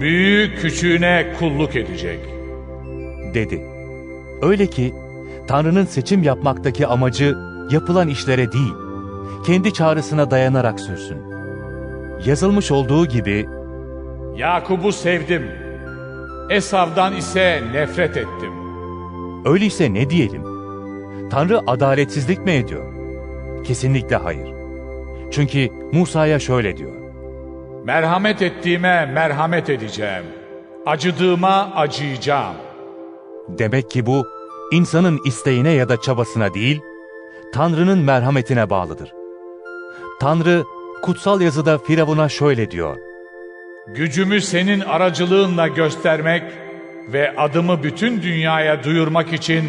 S2: Büyüğü küçüğüne kulluk edecek.
S1: dedi. Öyle ki Tanrı'nın seçim yapmaktaki amacı yapılan işlere değil, kendi çağrısına dayanarak sürsün. Yazılmış olduğu gibi
S2: Yakup'u sevdim. Esav'dan ise nefret ettim.
S1: Öyleyse ne diyelim? Tanrı adaletsizlik mi ediyor? Kesinlikle hayır. Çünkü Musa'ya şöyle diyor.
S2: Merhamet ettiğime merhamet edeceğim. Acıdığıma acıyacağım.
S1: Demek ki bu insanın isteğine ya da çabasına değil, Tanrı'nın merhametine bağlıdır. Tanrı kutsal yazıda Firavun'a şöyle diyor.
S2: Gücümü senin aracılığınla göstermek ve adımı bütün dünyaya duyurmak için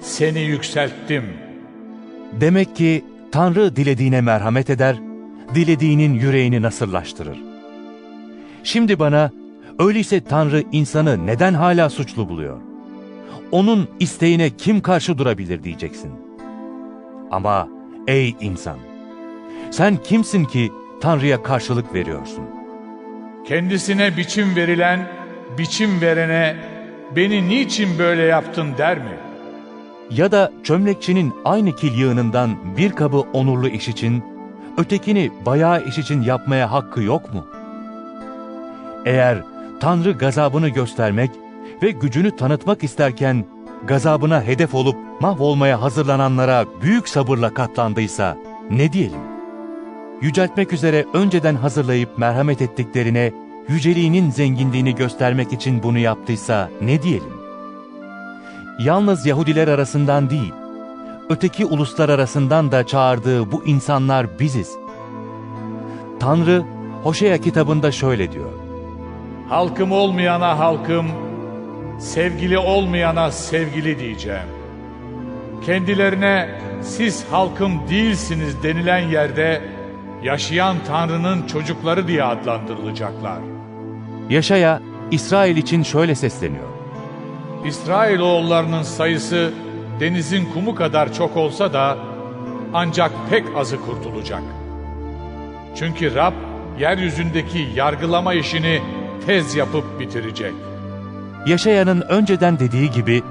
S2: seni yükselttim.
S1: Demek ki Tanrı dilediğine merhamet eder, dilediğinin yüreğini nasırlaştırır. Şimdi bana, öyleyse Tanrı insanı neden hala suçlu buluyor? Onun isteğine kim karşı durabilir diyeceksin. Ama ey insan, sen kimsin ki Tanrı'ya karşılık veriyorsun?
S2: Kendisine biçim verilen, biçim verene beni niçin böyle yaptın der mi?
S1: Ya da çömlekçinin aynı kil yığınından bir kabı onurlu iş için, ötekini bayağı iş için yapmaya hakkı yok mu? Eğer Tanrı gazabını göstermek ve gücünü tanıtmak isterken, gazabına hedef olup mahvolmaya hazırlananlara büyük sabırla katlandıysa ne diyelim? Yüceltmek üzere önceden hazırlayıp merhamet ettiklerine, yüceliğinin zenginliğini göstermek için bunu yaptıysa ne diyelim? yalnız Yahudiler arasından değil, öteki uluslar arasından da çağırdığı bu insanlar biziz. Tanrı, Hoşea kitabında şöyle diyor.
S2: Halkım olmayana halkım, sevgili olmayana sevgili diyeceğim. Kendilerine siz halkım değilsiniz denilen yerde yaşayan Tanrı'nın çocukları diye adlandırılacaklar.
S1: Yaşaya İsrail için şöyle sesleniyor.
S2: İsrailoğullarının sayısı denizin kumu kadar çok olsa da ancak pek azı kurtulacak. Çünkü Rab yeryüzündeki yargılama işini tez yapıp bitirecek.
S1: Yaşayanın önceden dediği gibi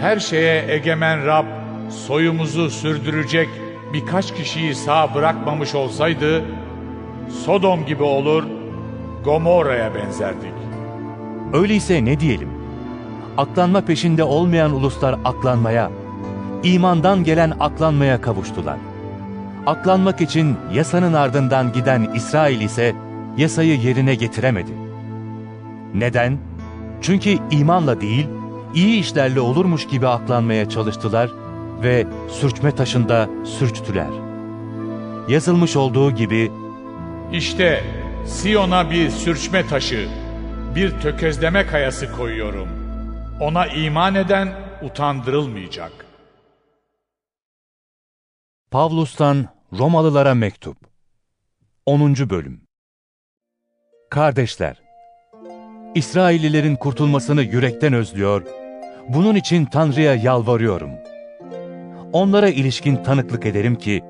S2: Her şeye egemen Rab soyumuzu sürdürecek birkaç kişiyi sağ bırakmamış olsaydı Sodom gibi olur, Gomorra'ya benzerdik.
S1: öyleyse ne diyelim? Aklanma peşinde olmayan uluslar aklanmaya, imandan gelen aklanmaya kavuştular. Aklanmak için yasanın ardından giden İsrail ise yasayı yerine getiremedi. Neden? Çünkü imanla değil, iyi işlerle olurmuş gibi aklanmaya çalıştılar ve sürçme taşında sürçtüler. Yazılmış olduğu gibi
S2: İşte Siyon'a bir sürçme taşı, bir tökezleme kayası koyuyorum. Ona iman eden utandırılmayacak.
S1: Pavlus'tan Romalılara mektup 10. bölüm Kardeşler, İsraillilerin kurtulmasını yürekten özlüyor, bunun için Tanrı'ya yalvarıyorum. Onlara ilişkin tanıklık ederim ki,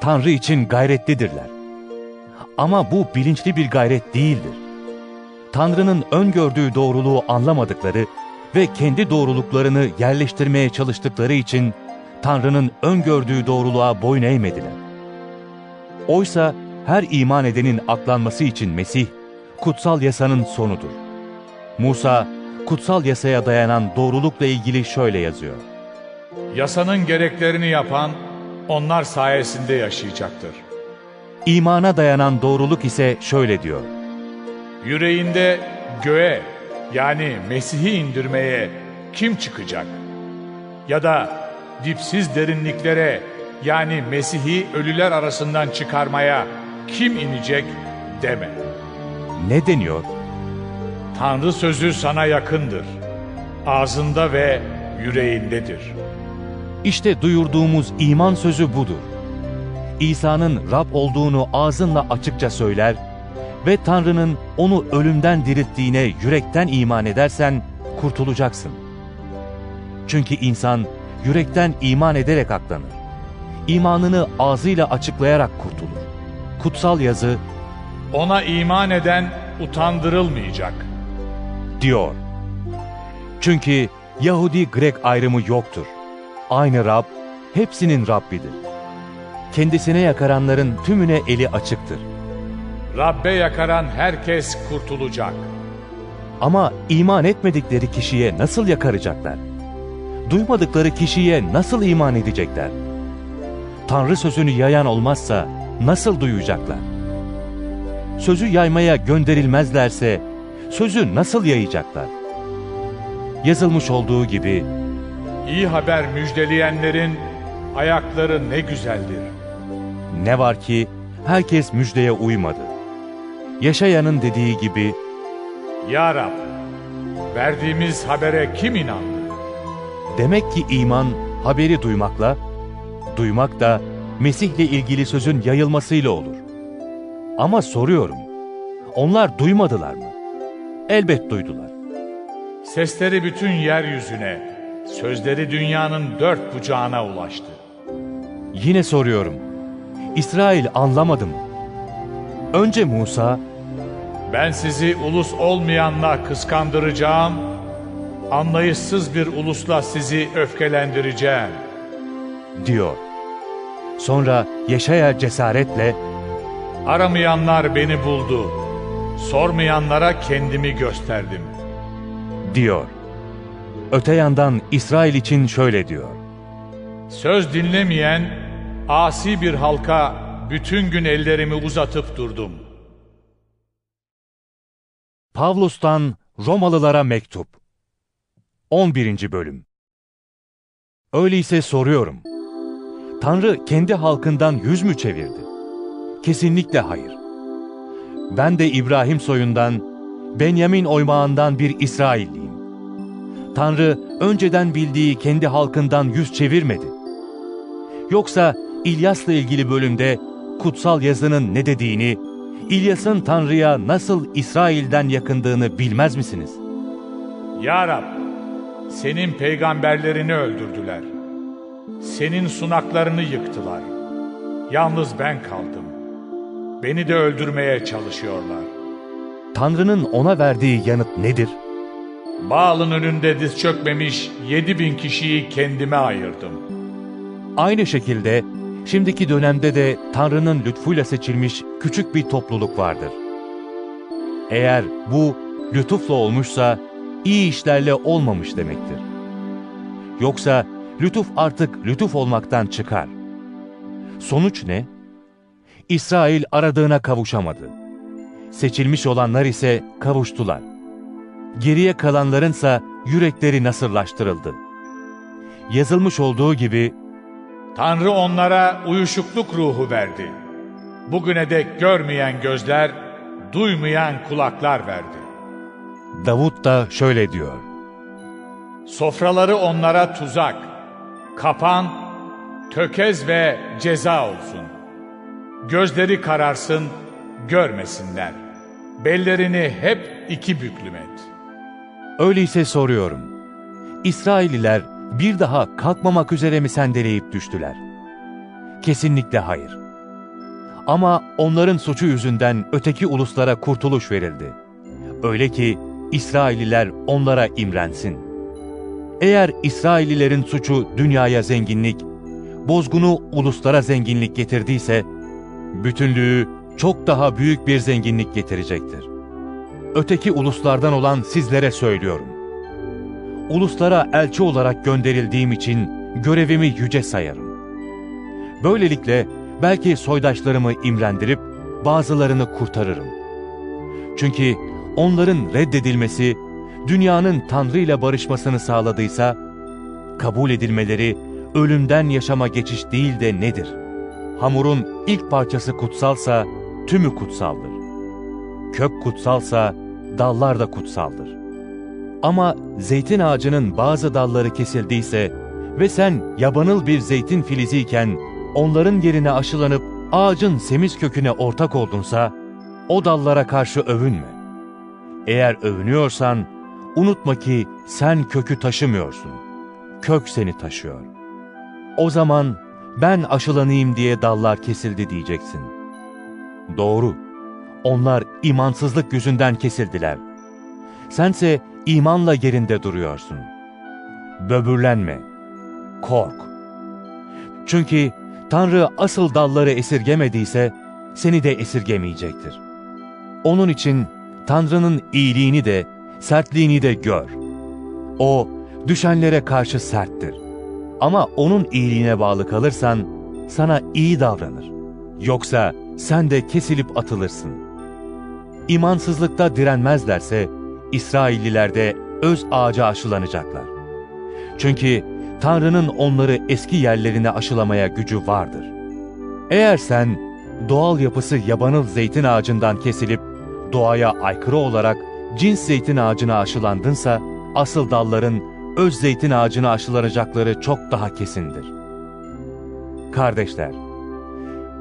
S1: Tanrı için gayretlidirler. Ama bu bilinçli bir gayret değildir. Tanrı'nın öngördüğü doğruluğu anlamadıkları ve kendi doğruluklarını yerleştirmeye çalıştıkları için Tanrı'nın öngördüğü doğruluğa boyun eğmediler. Oysa her iman edenin aklanması için Mesih, kutsal yasanın sonudur. Musa, kutsal yasaya dayanan doğrulukla ilgili şöyle yazıyor.
S2: Yasanın gereklerini yapan onlar sayesinde yaşayacaktır.
S1: İmana dayanan doğruluk ise şöyle diyor.
S2: Yüreğinde göğe yani Mesih'i indirmeye kim çıkacak? Ya da dipsiz derinliklere yani Mesih'i ölüler arasından çıkarmaya kim inecek deme.
S1: Ne deniyor?
S2: Tanrı sözü sana yakındır. Ağzında ve yüreğindedir.
S1: İşte duyurduğumuz iman sözü budur. İsa'nın Rab olduğunu ağzınla açıkça söyler ve Tanrı'nın onu ölümden dirilttiğine yürekten iman edersen kurtulacaksın. Çünkü insan yürekten iman ederek aklanır. İmanını ağzıyla açıklayarak kurtulur. Kutsal yazı
S2: Ona iman eden utandırılmayacak.
S1: diyor. Çünkü Yahudi-Grek ayrımı yoktur. Aynı Rab, hepsinin Rabbidir. Kendisine yakaranların tümüne eli açıktır.
S2: Rabbe yakaran herkes kurtulacak.
S1: Ama iman etmedikleri kişiye nasıl yakaracaklar? Duymadıkları kişiye nasıl iman edecekler? Tanrı sözünü yayan olmazsa nasıl duyacaklar? Sözü yaymaya gönderilmezlerse sözü nasıl yayacaklar? Yazılmış olduğu gibi
S2: İyi haber müjdeleyenlerin ayakları ne güzeldir.
S1: Ne var ki herkes müjdeye uymadı. Yaşayanın dediği gibi
S2: Ya Rab, verdiğimiz habere kim inandı?
S1: Demek ki iman haberi duymakla, duymak da Mesih'le ilgili sözün yayılmasıyla olur. Ama soruyorum, onlar duymadılar mı? Elbet duydular.
S2: Sesleri bütün yeryüzüne, sözleri dünyanın dört bucağına ulaştı.
S1: Yine soruyorum, İsrail anlamadı mı? Önce Musa,
S2: Ben sizi ulus olmayanla kıskandıracağım, anlayışsız bir ulusla sizi öfkelendireceğim.
S1: diyor. Sonra Yaşaya cesaretle,
S2: Aramayanlar beni buldu, sormayanlara kendimi gösterdim.
S1: diyor. Öte yandan İsrail için şöyle diyor.
S2: Söz dinlemeyen, asi bir halka bütün gün ellerimi uzatıp durdum.
S1: Pavlus'tan Romalılara mektup 11. bölüm Öyleyse soruyorum. Tanrı kendi halkından yüz mü çevirdi? Kesinlikle hayır. Ben de İbrahim soyundan, Benyamin oymağından bir İsrailliyim. Tanrı önceden bildiği kendi halkından yüz çevirmedi. Yoksa İlyas'la ilgili bölümde kutsal yazının ne dediğini, İlyas'ın Tanrı'ya nasıl İsrail'den yakındığını bilmez misiniz?
S2: Ya Rab, senin peygamberlerini öldürdüler. Senin sunaklarını yıktılar. Yalnız ben kaldım. Beni de öldürmeye çalışıyorlar.
S1: Tanrı'nın ona verdiği yanıt nedir?
S2: Baal'ın önünde diz çökmemiş yedi bin kişiyi kendime ayırdım.
S1: Aynı şekilde şimdiki dönemde de Tanrı'nın lütfuyla seçilmiş küçük bir topluluk vardır. Eğer bu lütufla olmuşsa iyi işlerle olmamış demektir. Yoksa lütuf artık lütuf olmaktan çıkar. Sonuç ne? İsrail aradığına kavuşamadı. Seçilmiş olanlar ise kavuştular. Geriye kalanlarınsa yürekleri nasırlaştırıldı. Yazılmış olduğu gibi
S2: Tanrı onlara uyuşukluk ruhu verdi. Bugüne dek görmeyen gözler, duymayan kulaklar verdi.
S1: Davut da şöyle diyor.
S2: Sofraları onlara tuzak, kapan, tökez ve ceza olsun. Gözleri kararsın, görmesinler. Bellerini hep iki büklüm et.
S1: Öyleyse soruyorum. İsrailliler bir daha kalkmamak üzere mi sendeleyip düştüler? Kesinlikle hayır. Ama onların suçu yüzünden öteki uluslara kurtuluş verildi. Öyle ki İsrailliler onlara imrensin. Eğer İsraillilerin suçu dünyaya zenginlik, bozgunu uluslara zenginlik getirdiyse, bütünlüğü çok daha büyük bir zenginlik getirecektir. Öteki uluslardan olan sizlere söylüyorum. Uluslara elçi olarak gönderildiğim için görevimi yüce sayarım. Böylelikle belki soydaşlarımı imrendirip bazılarını kurtarırım. Çünkü onların reddedilmesi dünyanın Tanrı ile barışmasını sağladıysa, kabul edilmeleri ölümden yaşama geçiş değil de nedir? Hamurun ilk parçası kutsalsa tümü kutsaldır. Kök kutsalsa dallar da kutsaldır. Ama zeytin ağacının bazı dalları kesildiyse ve sen yabanıl bir zeytin filiziyken onların yerine aşılanıp ağacın semiz köküne ortak oldunsa, o dallara karşı övünme. Eğer övünüyorsan, unutma ki sen kökü taşımıyorsun. Kök seni taşıyor. O zaman ben aşılanayım diye dallar kesildi diyeceksin. Doğru. Onlar imansızlık yüzünden kesildiler. Sense imanla yerinde duruyorsun. Böbürlenme. Kork. Çünkü Tanrı asıl dalları esirgemediyse seni de esirgemeyecektir. Onun için Tanrı'nın iyiliğini de sertliğini de gör. O düşenlere karşı serttir. Ama onun iyiliğine bağlı kalırsan sana iyi davranır. Yoksa sen de kesilip atılırsın. İmansızlıkta direnmezlerse İsrailliler de öz ağaca aşılanacaklar. Çünkü Tanrı'nın onları eski yerlerine aşılamaya gücü vardır. Eğer sen doğal yapısı yabanıl zeytin ağacından kesilip doğaya aykırı olarak cins zeytin ağacına aşılandınsa, asıl dalların öz zeytin ağacına aşılanacakları çok daha kesindir. Kardeşler,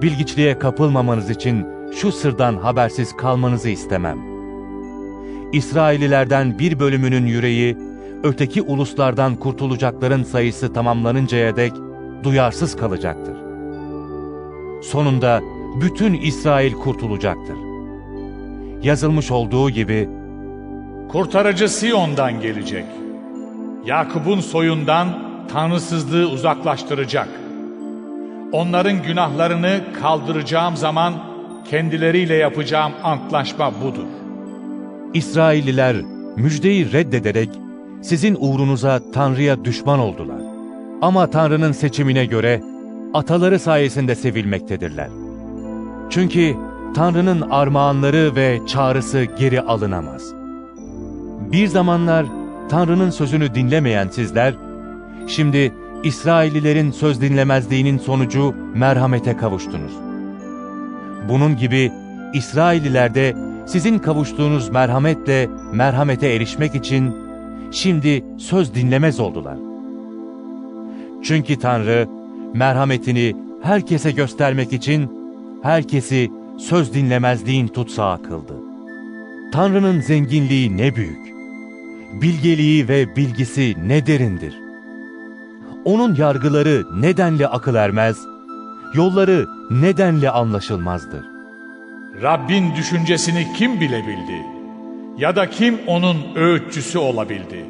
S1: bilgiçliğe kapılmamanız için şu sırdan habersiz kalmanızı istemem. İsraililerden bir bölümünün yüreği, öteki uluslardan kurtulacakların sayısı tamamlanıncaya dek duyarsız kalacaktır. Sonunda bütün İsrail kurtulacaktır. Yazılmış olduğu gibi,
S2: Kurtarıcı Siyon'dan gelecek. Yakup'un soyundan tanrısızlığı uzaklaştıracak. Onların günahlarını kaldıracağım zaman kendileriyle yapacağım antlaşma budur.
S1: İsrailliler müjdeyi reddederek sizin uğrunuza Tanrı'ya düşman oldular. Ama Tanrı'nın seçimine göre ataları sayesinde sevilmektedirler. Çünkü Tanrı'nın armağanları ve çağrısı geri alınamaz. Bir zamanlar Tanrı'nın sözünü dinlemeyen sizler, şimdi İsraillilerin söz dinlemezliğinin sonucu merhamete kavuştunuz. Bunun gibi İsrailliler de sizin kavuştuğunuz merhametle merhamete erişmek için şimdi söz dinlemez oldular. Çünkü Tanrı merhametini herkese göstermek için herkesi söz dinlemezliğin tutsağı kıldı. Tanrı'nın zenginliği ne büyük, bilgeliği ve bilgisi ne derindir. Onun yargıları nedenle akıl ermez, yolları nedenle anlaşılmazdır.
S2: Rabbin düşüncesini kim bilebildi? Ya da kim onun öğütçüsü olabildi?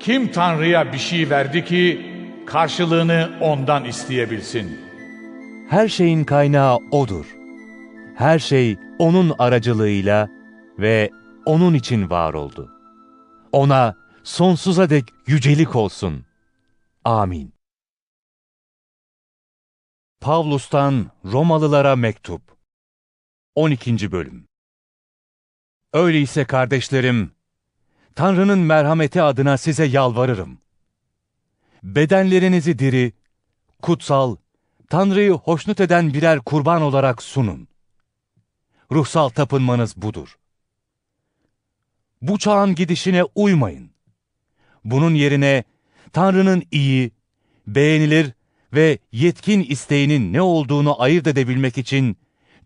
S2: Kim Tanrı'ya bir şey verdi ki karşılığını ondan isteyebilsin?
S1: Her şeyin kaynağı O'dur. Her şey O'nun aracılığıyla ve O'nun için var oldu. O'na sonsuza dek yücelik olsun. Amin. Pavlus'tan Romalılara Mektup 12. Bölüm Öyleyse kardeşlerim, Tanrı'nın merhameti adına size yalvarırım. Bedenlerinizi diri, kutsal, Tanrı'yı hoşnut eden birer kurban olarak sunun. Ruhsal tapınmanız budur. Bu çağın gidişine uymayın. Bunun yerine Tanrı'nın iyi, beğenilir ve yetkin isteğinin ne olduğunu ayırt edebilmek için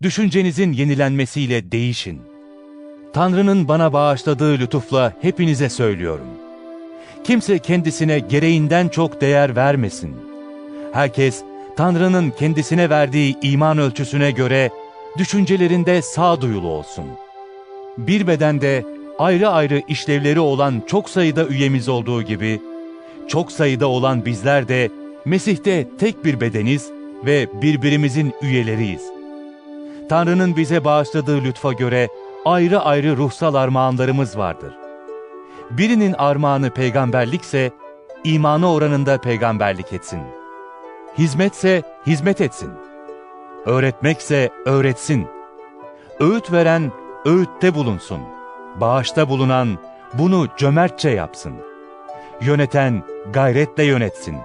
S1: düşüncenizin yenilenmesiyle değişin. Tanrı'nın bana bağışladığı lütufla hepinize söylüyorum. Kimse kendisine gereğinden çok değer vermesin. Herkes Tanrı'nın kendisine verdiği iman ölçüsüne göre düşüncelerinde sağduyulu olsun. Bir bedende ayrı ayrı işlevleri olan çok sayıda üyemiz olduğu gibi, çok sayıda olan bizler de Mesih'te tek bir bedeniz ve birbirimizin üyeleriyiz. Tanrı'nın bize bağışladığı lütfa göre ayrı ayrı ruhsal armağanlarımız vardır. Birinin armağanı peygamberlikse, imanı oranında peygamberlik etsin. Hizmetse hizmet etsin. Öğretmekse öğretsin. Öğüt veren öğütte bulunsun. Bağışta bulunan bunu cömertçe yapsın. Yöneten gayretle yönetsin.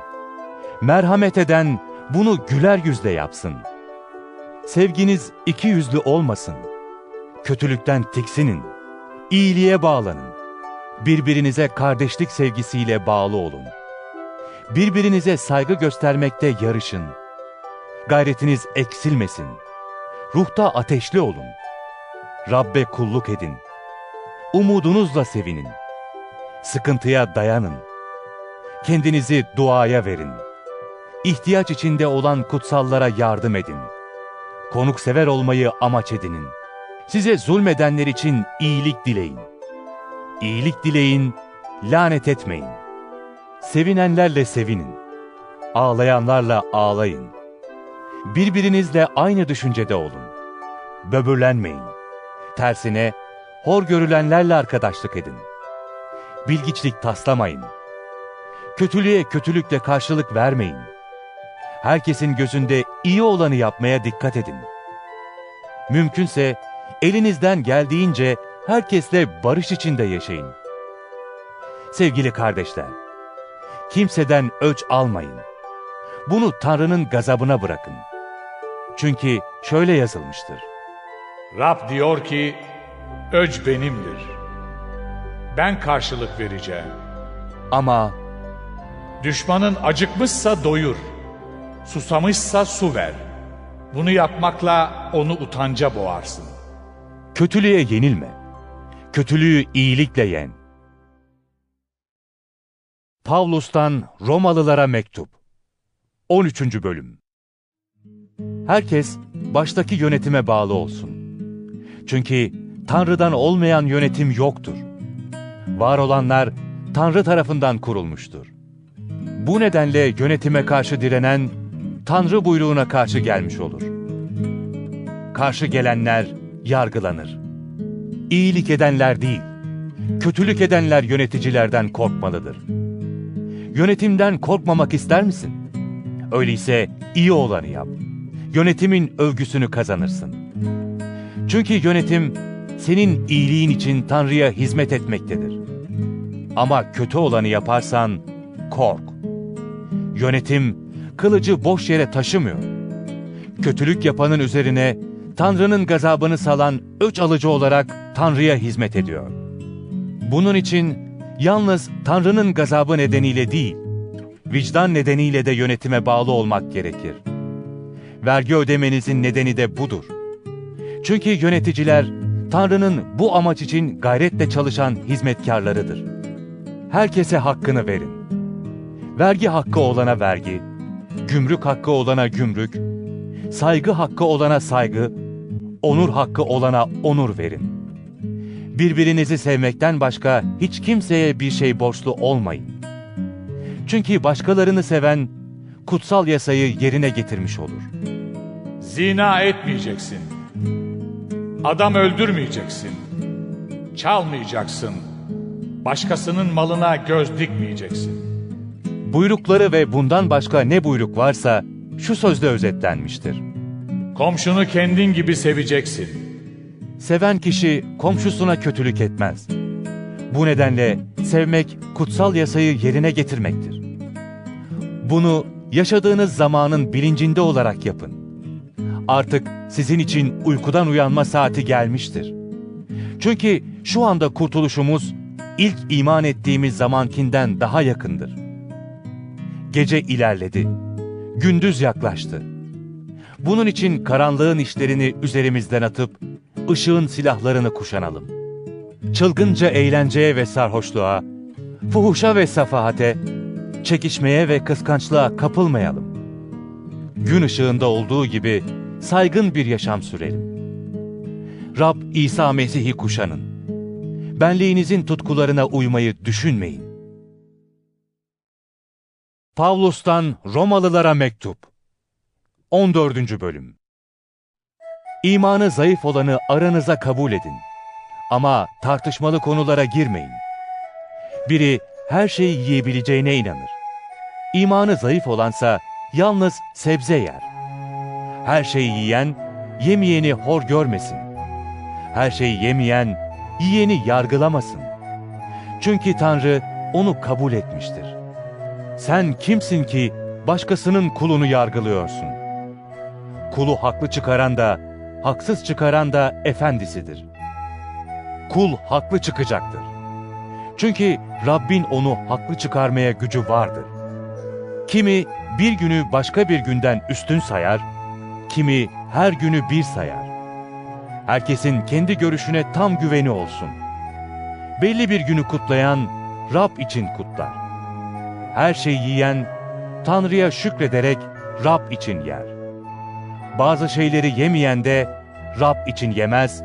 S1: Merhamet eden bunu güler yüzle yapsın. Sevginiz iki yüzlü olmasın. Kötülükten tiksinin. İyiliğe bağlanın. Birbirinize kardeşlik sevgisiyle bağlı olun. Birbirinize saygı göstermekte yarışın. Gayretiniz eksilmesin. Ruhta ateşli olun. Rabbe kulluk edin. Umudunuzla sevinin. Sıkıntıya dayanın. Kendinizi duaya verin. İhtiyaç içinde olan kutsallara yardım edin. Konuksever olmayı amaç edinin. Size zulmedenler için iyilik dileyin. İyilik dileyin, lanet etmeyin. Sevinenlerle sevinin. Ağlayanlarla ağlayın. Birbirinizle aynı düşüncede olun. Böbürlenmeyin. Tersine, hor görülenlerle arkadaşlık edin. Bilgiçlik taslamayın. Kötülüğe kötülükle karşılık vermeyin. Herkesin gözünde iyi olanı yapmaya dikkat edin. Mümkünse elinizden geldiğince herkesle barış içinde yaşayın. Sevgili kardeşler, kimseden öç almayın. Bunu Tanrı'nın gazabına bırakın. Çünkü şöyle yazılmıştır.
S2: Rab diyor ki, öc benimdir. Ben karşılık vereceğim.
S1: Ama
S2: Düşmanın acıkmışsa doyur, susamışsa su ver. Bunu yapmakla onu utanca boğarsın.
S1: kötülüğe yenilme. Kötülüğü iyilikle yen. Pavlus'tan Romalılara Mektup 13. Bölüm Herkes baştaki yönetime bağlı olsun. Çünkü Tanrı'dan olmayan yönetim yoktur. Var olanlar Tanrı tarafından kurulmuştur. Bu nedenle yönetime karşı direnen, Tanrı buyruğuna karşı gelmiş olur. Karşı gelenler yargılanır. İyilik edenler değil, kötülük edenler yöneticilerden korkmalıdır. Yönetimden korkmamak ister misin? Öyleyse iyi olanı yap. Yönetimin övgüsünü kazanırsın. Çünkü yönetim senin iyiliğin için Tanrı'ya hizmet etmektedir. Ama kötü olanı yaparsan kork. Yönetim kılıcı boş yere taşımıyor. Kötülük yapanın üzerine Tanrı'nın gazabını salan öç alıcı olarak Tanrı'ya hizmet ediyor. Bunun için yalnız Tanrı'nın gazabı nedeniyle değil, vicdan nedeniyle de yönetime bağlı olmak gerekir. Vergi ödemenizin nedeni de budur. Çünkü yöneticiler Tanrı'nın bu amaç için gayretle çalışan hizmetkarlarıdır. Herkese hakkını verin. Vergi hakkı olana vergi, gümrük hakkı olana gümrük, saygı hakkı olana saygı, onur hakkı olana onur verin. Birbirinizi sevmekten başka hiç kimseye bir şey borçlu olmayın. Çünkü başkalarını seven kutsal yasayı yerine getirmiş olur.
S2: Zina etmeyeceksin. Adam öldürmeyeceksin. Çalmayacaksın. Başkasının malına göz dikmeyeceksin.
S1: Buyrukları ve bundan başka ne buyruk varsa şu sözde özetlenmiştir.
S2: Komşunu kendin gibi seveceksin.
S1: Seven kişi komşusuna kötülük etmez. Bu nedenle sevmek kutsal yasayı yerine getirmektir. Bunu yaşadığınız zamanın bilincinde olarak yapın. Artık sizin için uykudan uyanma saati gelmiştir. Çünkü şu anda kurtuluşumuz ilk iman ettiğimiz zamankinden daha yakındır. Gece ilerledi. Gündüz yaklaştı. Bunun için karanlığın işlerini üzerimizden atıp ışığın silahlarını kuşanalım. Çılgınca eğlenceye ve sarhoşluğa, fuhuşa ve safahate, çekişmeye ve kıskançlığa kapılmayalım. Gün ışığında olduğu gibi saygın bir yaşam sürelim. Rab İsa Mesih'i kuşanın. Benliğinizin tutkularına uymayı düşünmeyin. Pavlus'tan Romalılara mektup 14. bölüm İmanı zayıf olanı aranıza kabul edin. Ama tartışmalı konulara girmeyin. Biri her şeyi yiyebileceğine inanır. İmanı zayıf olansa yalnız sebze yer. Her şeyi yiyen, yemeyeni hor görmesin. Her şeyi yemeyen, yiyeni yargılamasın. Çünkü Tanrı onu kabul etmiştir. Sen kimsin ki başkasının kulunu yargılıyorsun? Kulu haklı çıkaran da, haksız çıkaran da efendisidir. Kul haklı çıkacaktır. Çünkü Rabbin onu haklı çıkarmaya gücü vardır. Kimi bir günü başka bir günden üstün sayar, kimi her günü bir sayar. Herkesin kendi görüşüne tam güveni olsun. Belli bir günü kutlayan Rab için kutlar. Her şeyi yiyen Tanrı'ya şükrederek Rab için yer. Bazı şeyleri yemeyen de Rab için yemez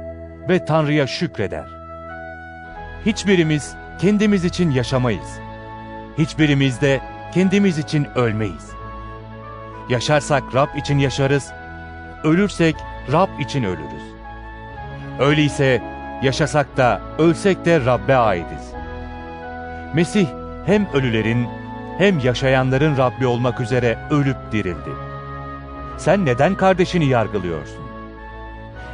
S1: ve Tanrı'ya şükreder. Hiçbirimiz kendimiz için yaşamayız. Hiçbirimiz de kendimiz için ölmeyiz. Yaşarsak Rab için yaşarız, ölürsek Rab için ölürüz. Öyleyse yaşasak da ölsek de Rab'be aitiz. Mesih hem ölülerin hem yaşayanların Rabbi olmak üzere ölüp dirildi. Sen neden kardeşini yargılıyorsun?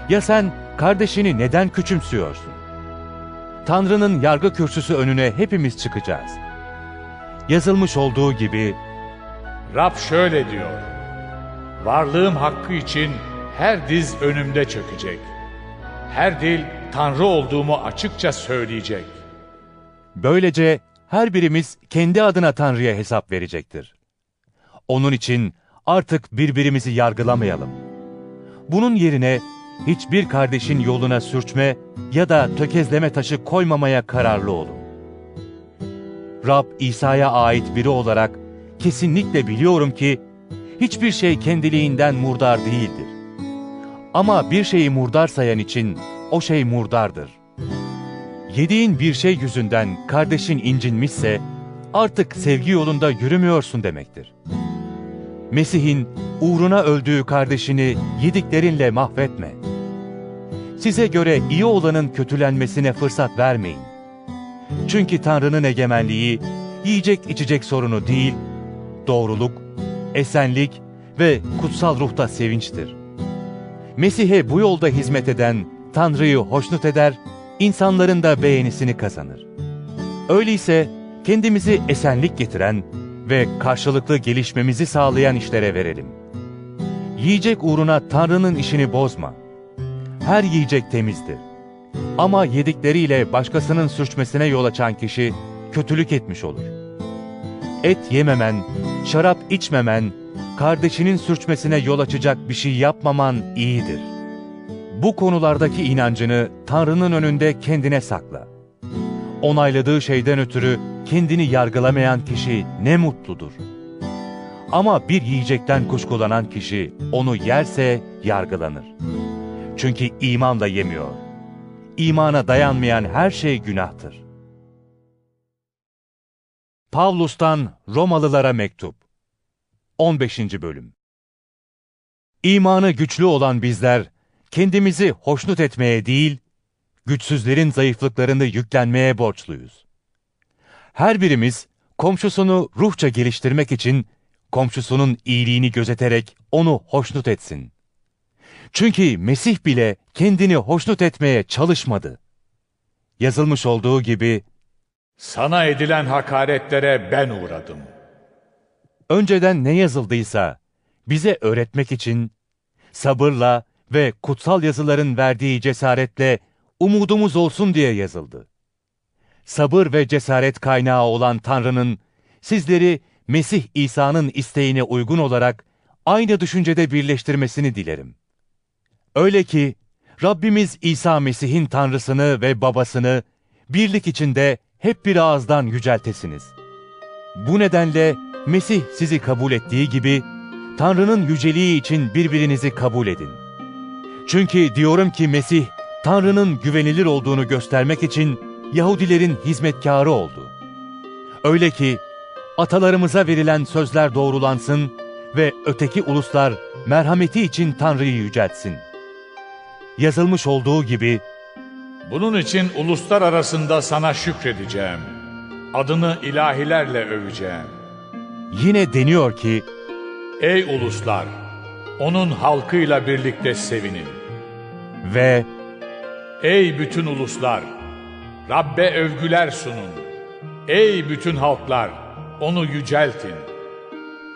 S1: Ya sen kardeşini neden küçümsüyorsun? Tanrı'nın yargı kürsüsü önüne hepimiz çıkacağız. Yazılmış olduğu gibi
S2: Rab şöyle diyor. Varlığım hakkı için her diz önümde çökecek. Her dil Tanrı olduğumu açıkça söyleyecek.
S1: böylece her birimiz kendi adına Tanrı'ya hesap verecektir. Onun için artık birbirimizi yargılamayalım. Bunun yerine hiçbir kardeşin yoluna sürçme ya da tökezleme taşı koymamaya kararlı olun. Rab İsa'ya ait biri olarak kesinlikle biliyorum ki hiçbir şey kendiliğinden murdar değildir. Ama bir şeyi murdar sayan için o şey murdardır. Yediğin bir şey yüzünden kardeşin incinmişse artık sevgi yolunda yürümüyorsun demektir. Mesih'in uğruna öldüğü kardeşini yediklerinle mahvetme. Size göre iyi olanın kötülenmesine fırsat vermeyin. Çünkü Tanrı'nın egemenliği yiyecek içecek sorunu değil, doğruluk, esenlik ve kutsal ruhta sevinçtir. Mesih'e bu yolda hizmet eden Tanrı'yı hoşnut eder, insanların da beğenisini kazanır. Öyleyse kendimizi esenlik getiren ve karşılıklı gelişmemizi sağlayan işlere verelim. Yiyecek uğruna Tanrı'nın işini bozma. Her yiyecek temizdir. Ama yedikleriyle başkasının sürçmesine yol açan kişi kötülük etmiş olur. Et yememen, şarap içmemen, kardeşinin sürçmesine yol açacak bir şey yapmaman iyidir. Bu konulardaki inancını Tanrı'nın önünde kendine sakla. Onayladığı şeyden ötürü kendini yargılamayan kişi ne mutludur. Ama bir yiyecekten kuşkulanan kişi onu yerse yargılanır. Çünkü imanla yemiyor. İmana dayanmayan her şey günahtır. Pavlus'tan Romalılara mektup 15. bölüm İmanı güçlü olan bizler, kendimizi hoşnut etmeye değil, güçsüzlerin zayıflıklarını yüklenmeye borçluyuz. Her birimiz, komşusunu ruhça geliştirmek için, komşusunun iyiliğini gözeterek onu hoşnut etsin. Çünkü Mesih bile kendini hoşnut etmeye çalışmadı. Yazılmış olduğu gibi,
S2: Sana edilen hakaretlere ben uğradım.
S1: önceden ne yazıldıysa bize öğretmek için sabırla ve kutsal yazıların verdiği cesaretle umudumuz olsun diye yazıldı. Sabır ve cesaret kaynağı olan Tanrı'nın sizleri Mesih İsa'nın isteğine uygun olarak aynı düşüncede birleştirmesini dilerim. Öyle ki Rabbimiz İsa Mesih'in Tanrısını ve Babasını birlik içinde hep bir ağızdan yüceltesiniz. Bu nedenle Mesih sizi kabul ettiği gibi Tanrı'nın yüceliği için birbirinizi kabul edin. Çünkü diyorum ki Mesih, Tanrı'nın güvenilir olduğunu göstermek için Yahudilerin hizmetkarı oldu. Öyle ki atalarımıza verilen sözler doğrulansın ve öteki uluslar merhameti için Tanrı'yı yüceltsin. Yazılmış olduğu gibi
S2: Bunun için uluslar arasında sana şükredeceğim. Adını ilahilerle öveceğim.
S1: yine deniyor ki
S2: Ey uluslar! Onun halkıyla birlikte sevinin.
S1: ve
S2: Ey bütün uluslar! Rabbe övgüler sunun. Ey bütün halklar! Onu yüceltin.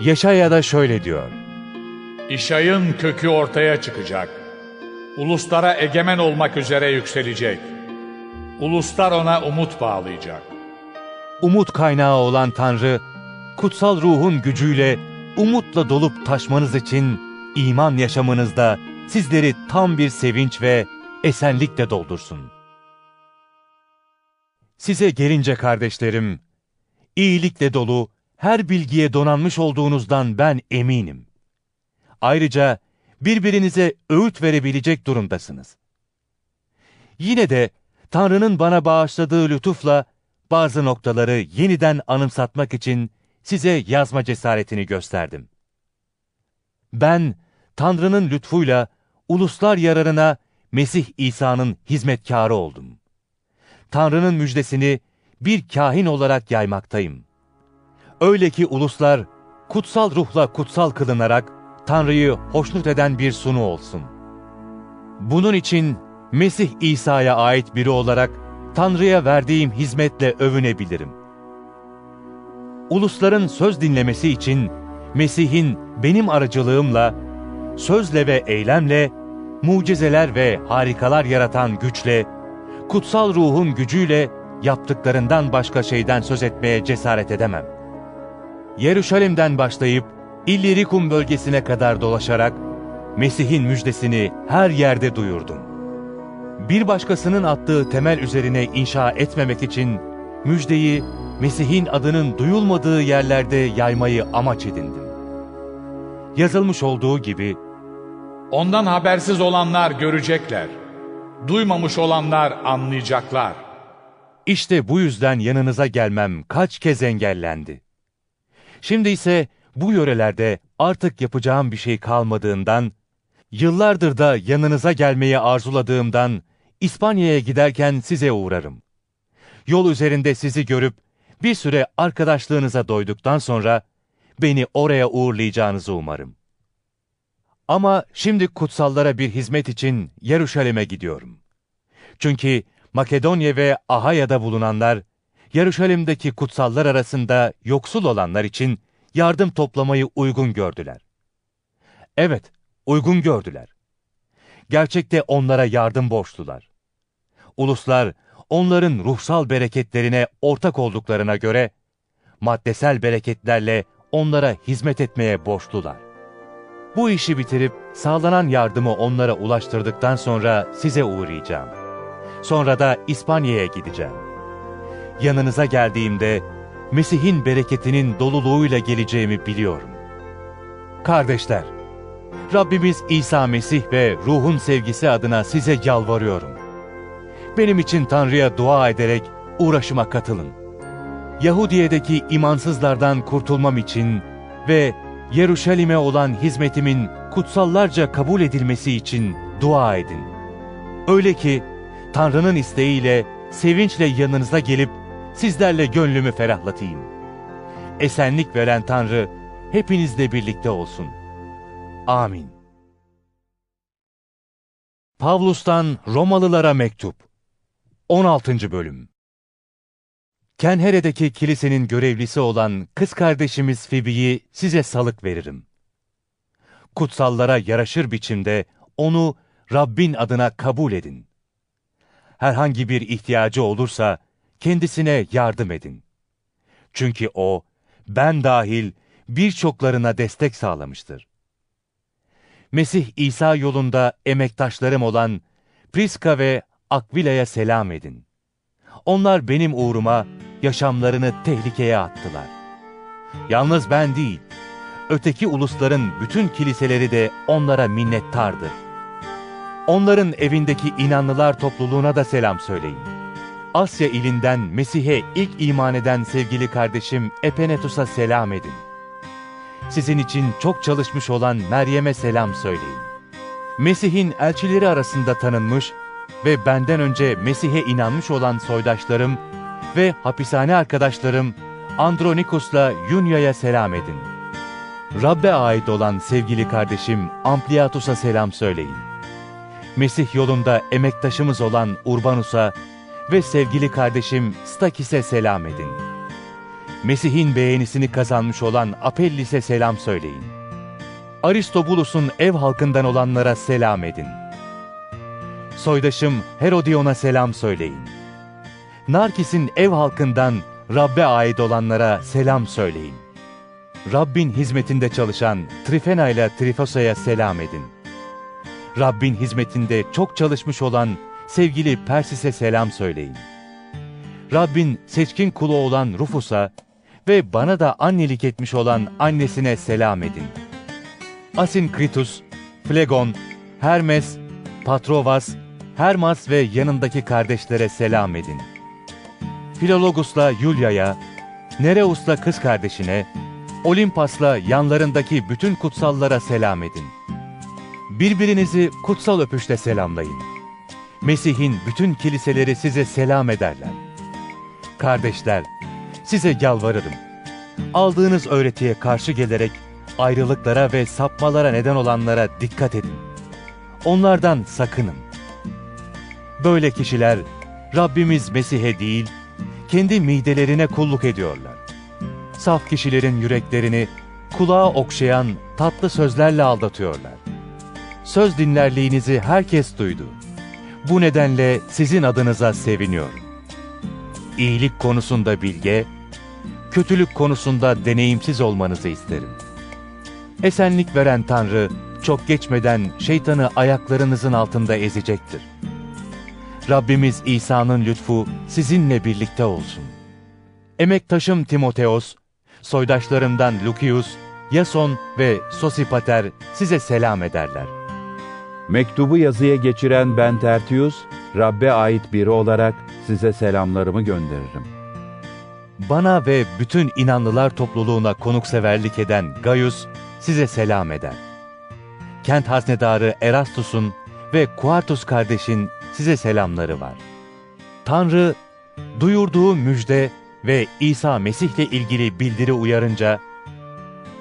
S1: Yaşaya şöyle diyor.
S2: İşayın kökü ortaya çıkacak. Uluslara egemen olmak üzere yükselecek. Uluslar ona umut bağlayacak.
S1: Umut kaynağı olan Tanrı, kutsal ruhun gücüyle umutla dolup taşmanız için iman yaşamınızda sizleri tam bir sevinç ve esenlikle doldursun. Size gelince kardeşlerim, iyilikle dolu, her bilgiye donanmış olduğunuzdan ben eminim. Ayrıca birbirinize öğüt verebilecek durumdasınız. Yine de Tanrı'nın bana bağışladığı lütufla bazı noktaları yeniden anımsatmak için size yazma cesaretini gösterdim. Ben Tanrı'nın lütfuyla uluslar yararına Mesih İsa'nın hizmetkarı oldum. Tanrı'nın müjdesini bir kahin olarak yaymaktayım. Öyle ki uluslar kutsal ruhla kutsal kılınarak Tanrı'yı hoşnut eden bir sunu olsun. Bunun için Mesih İsa'ya ait biri olarak Tanrı'ya verdiğim hizmetle övünebilirim. Ulusların söz dinlemesi için Mesih'in benim aracılığımla, sözle ve eylemle, mucizeler ve harikalar yaratan güçle, kutsal ruhun gücüyle yaptıklarından başka şeyden söz etmeye cesaret edemem. Yeruşalim'den başlayıp İllirikum bölgesine kadar dolaşarak Mesih'in müjdesini her yerde duyurdum. Bir başkasının attığı temel üzerine inşa etmemek için müjdeyi Mesih'in adının duyulmadığı yerlerde yaymayı amaç edindim. Yazılmış olduğu gibi
S2: Ondan habersiz olanlar görecekler. Duymamış olanlar anlayacaklar.
S1: işte bu yüzden yanınıza gelmem kaç kez engellendi. Şimdi ise bu yörelerde artık yapacağım bir şey kalmadığından, yıllardır da yanınıza gelmeyi arzuladığımdan İspanya'ya giderken size uğrarım. Yol üzerinde sizi görüp bir süre arkadaşlığınıza doyduktan sonra beni oraya uğurlayacağınızı umarım. Ama şimdi kutsallara bir hizmet için Yeruşalim'e gidiyorum. Çünkü Makedonya ve Ahaya'da bulunanlar, Yeruşalim'deki kutsallar arasında yoksul olanlar için yardım toplamayı uygun gördüler. Evet, uygun gördüler. Gerçekte onlara yardım borçlular. Uluslar, onların ruhsal bereketlerine ortak olduklarına göre, maddesel bereketlerle onlara hizmet etmeye borçlular. Bu işi bitirip sağlanan yardımı onlara ulaştırdıktan sonra size uğrayacağım. Sonra da İspanya'ya gideceğim. Yanınıza geldiğimde Mesih'in bereketinin doluluğuyla geleceğimi biliyorum. Kardeşler, Rabbimiz İsa Mesih ve ruhun sevgisi adına size yalvarıyorum. Benim için Tanrı'ya dua ederek uğraşıma katılın. Yahudiye'deki imansızlardan kurtulmam için ve Yeruşalim'e olan hizmetimin kutsallarca kabul edilmesi için dua edin. Öyle ki Tanrı'nın isteğiyle sevinçle yanınıza gelip sizlerle gönlümü ferahlatayım. Esenlik veren Tanrı hepinizle birlikte olsun. Amin. Pavlus'tan Romalılara mektup 16. bölüm Kenhere'deki kilisenin görevlisi olan kız kardeşimiz Fibi'yi size salık veririm. Kutsallara yaraşır biçimde onu Rabbin adına kabul edin. Herhangi bir ihtiyacı olursa kendisine yardım edin. Çünkü o, ben dahil birçoklarına destek sağlamıştır. Mesih İsa yolunda emektaşlarım olan Priska ve Akvila'ya selam edin. Onlar benim uğruma yaşamlarını tehlikeye attılar. Yalnız ben değil, öteki ulusların bütün kiliseleri de onlara minnettardır. Onların evindeki inanlılar topluluğuna da selam söyleyin. Asya ilinden Mesih'e ilk iman eden sevgili kardeşim Epenetus'a selam edin. Sizin için çok çalışmış olan Meryem'e selam söyleyin. Mesih'in elçileri arasında tanınmış ve benden önce Mesih'e inanmış olan soydaşlarım ve hapishane arkadaşlarım Andronikus'la Yunya'ya selam edin. Rabbe ait olan sevgili kardeşim Ampliatus'a selam söyleyin. Mesih yolunda emektaşımız olan Urbanus'a ve sevgili kardeşim Stakis'e selam edin. Mesih'in beğenisini kazanmış olan Apellis'e selam söyleyin. Aristobulus'un ev halkından olanlara selam edin. Soydaşım Herodion'a selam söyleyin. Narkis'in ev halkından Rabbe ait olanlara selam söyleyin. Rabbin hizmetinde çalışan Trifena ile Trifosa'ya selam edin. Rabbin hizmetinde çok çalışmış olan sevgili Persis'e selam söyleyin. Rabbin seçkin kulu olan Rufus'a ve bana da annelik etmiş olan annesine selam edin. Asinkritus, Flegon, Hermes, Patrovas, Hermas ve yanındaki kardeşlere selam edin. Filologus'la Yulia'ya, Nereus'la kız kardeşine, Olimpas'la yanlarındaki bütün kutsallara selam edin. Birbirinizi kutsal öpüşle selamlayın. Mesih'in bütün kiliseleri size selam ederler. Kardeşler, size yalvarırım. Aldığınız öğretiye karşı gelerek ayrılıklara ve sapmalara neden olanlara dikkat edin. Onlardan sakının. Böyle kişiler Rabbimiz Mesih'e değil, kendi midelerine kulluk ediyorlar. Saf kişilerin yüreklerini kulağa okşayan tatlı sözlerle aldatıyorlar. Söz dinlerliğinizi herkes duydu. Bu nedenle sizin adınıza seviniyorum. İyilik konusunda bilge, kötülük konusunda deneyimsiz olmanızı isterim. Esenlik veren Tanrı, çok geçmeden şeytanı ayaklarınızın altında ezecektir. Rabbimiz İsa'nın lütfu sizinle birlikte olsun. Emektaşım Timoteos, soydaşlarımdan Lukius, Yason ve Sosipater size selam ederler.
S3: Mektubu yazıya geçiren ben Tertius, Rabbe ait biri olarak size selamlarımı gönderirim.
S1: Bana ve bütün inanlılar topluluğuna konukseverlik eden Gaius size selam eder. Kent haznedarı Erastus'un ve Kuartus kardeşin size selamları var. Tanrı, duyurduğu müjde ve İsa Mesih'le ilgili bildiri uyarınca,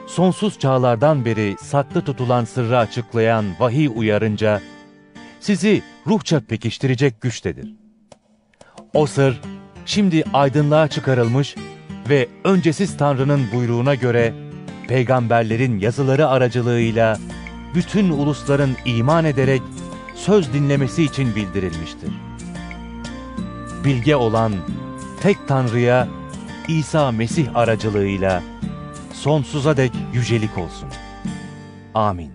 S1: sonsuz çağlardan beri saklı tutulan sırrı açıklayan vahiy uyarınca, sizi ruhça pekiştirecek güçtedir. O sır, şimdi aydınlığa çıkarılmış ve öncesiz Tanrı'nın buyruğuna göre, peygamberlerin yazıları aracılığıyla bütün ulusların iman ederek söz dinlemesi için bildirilmiştir. Bilge olan tek Tanrı'ya İsa Mesih aracılığıyla sonsuza dek yücelik olsun. Amin.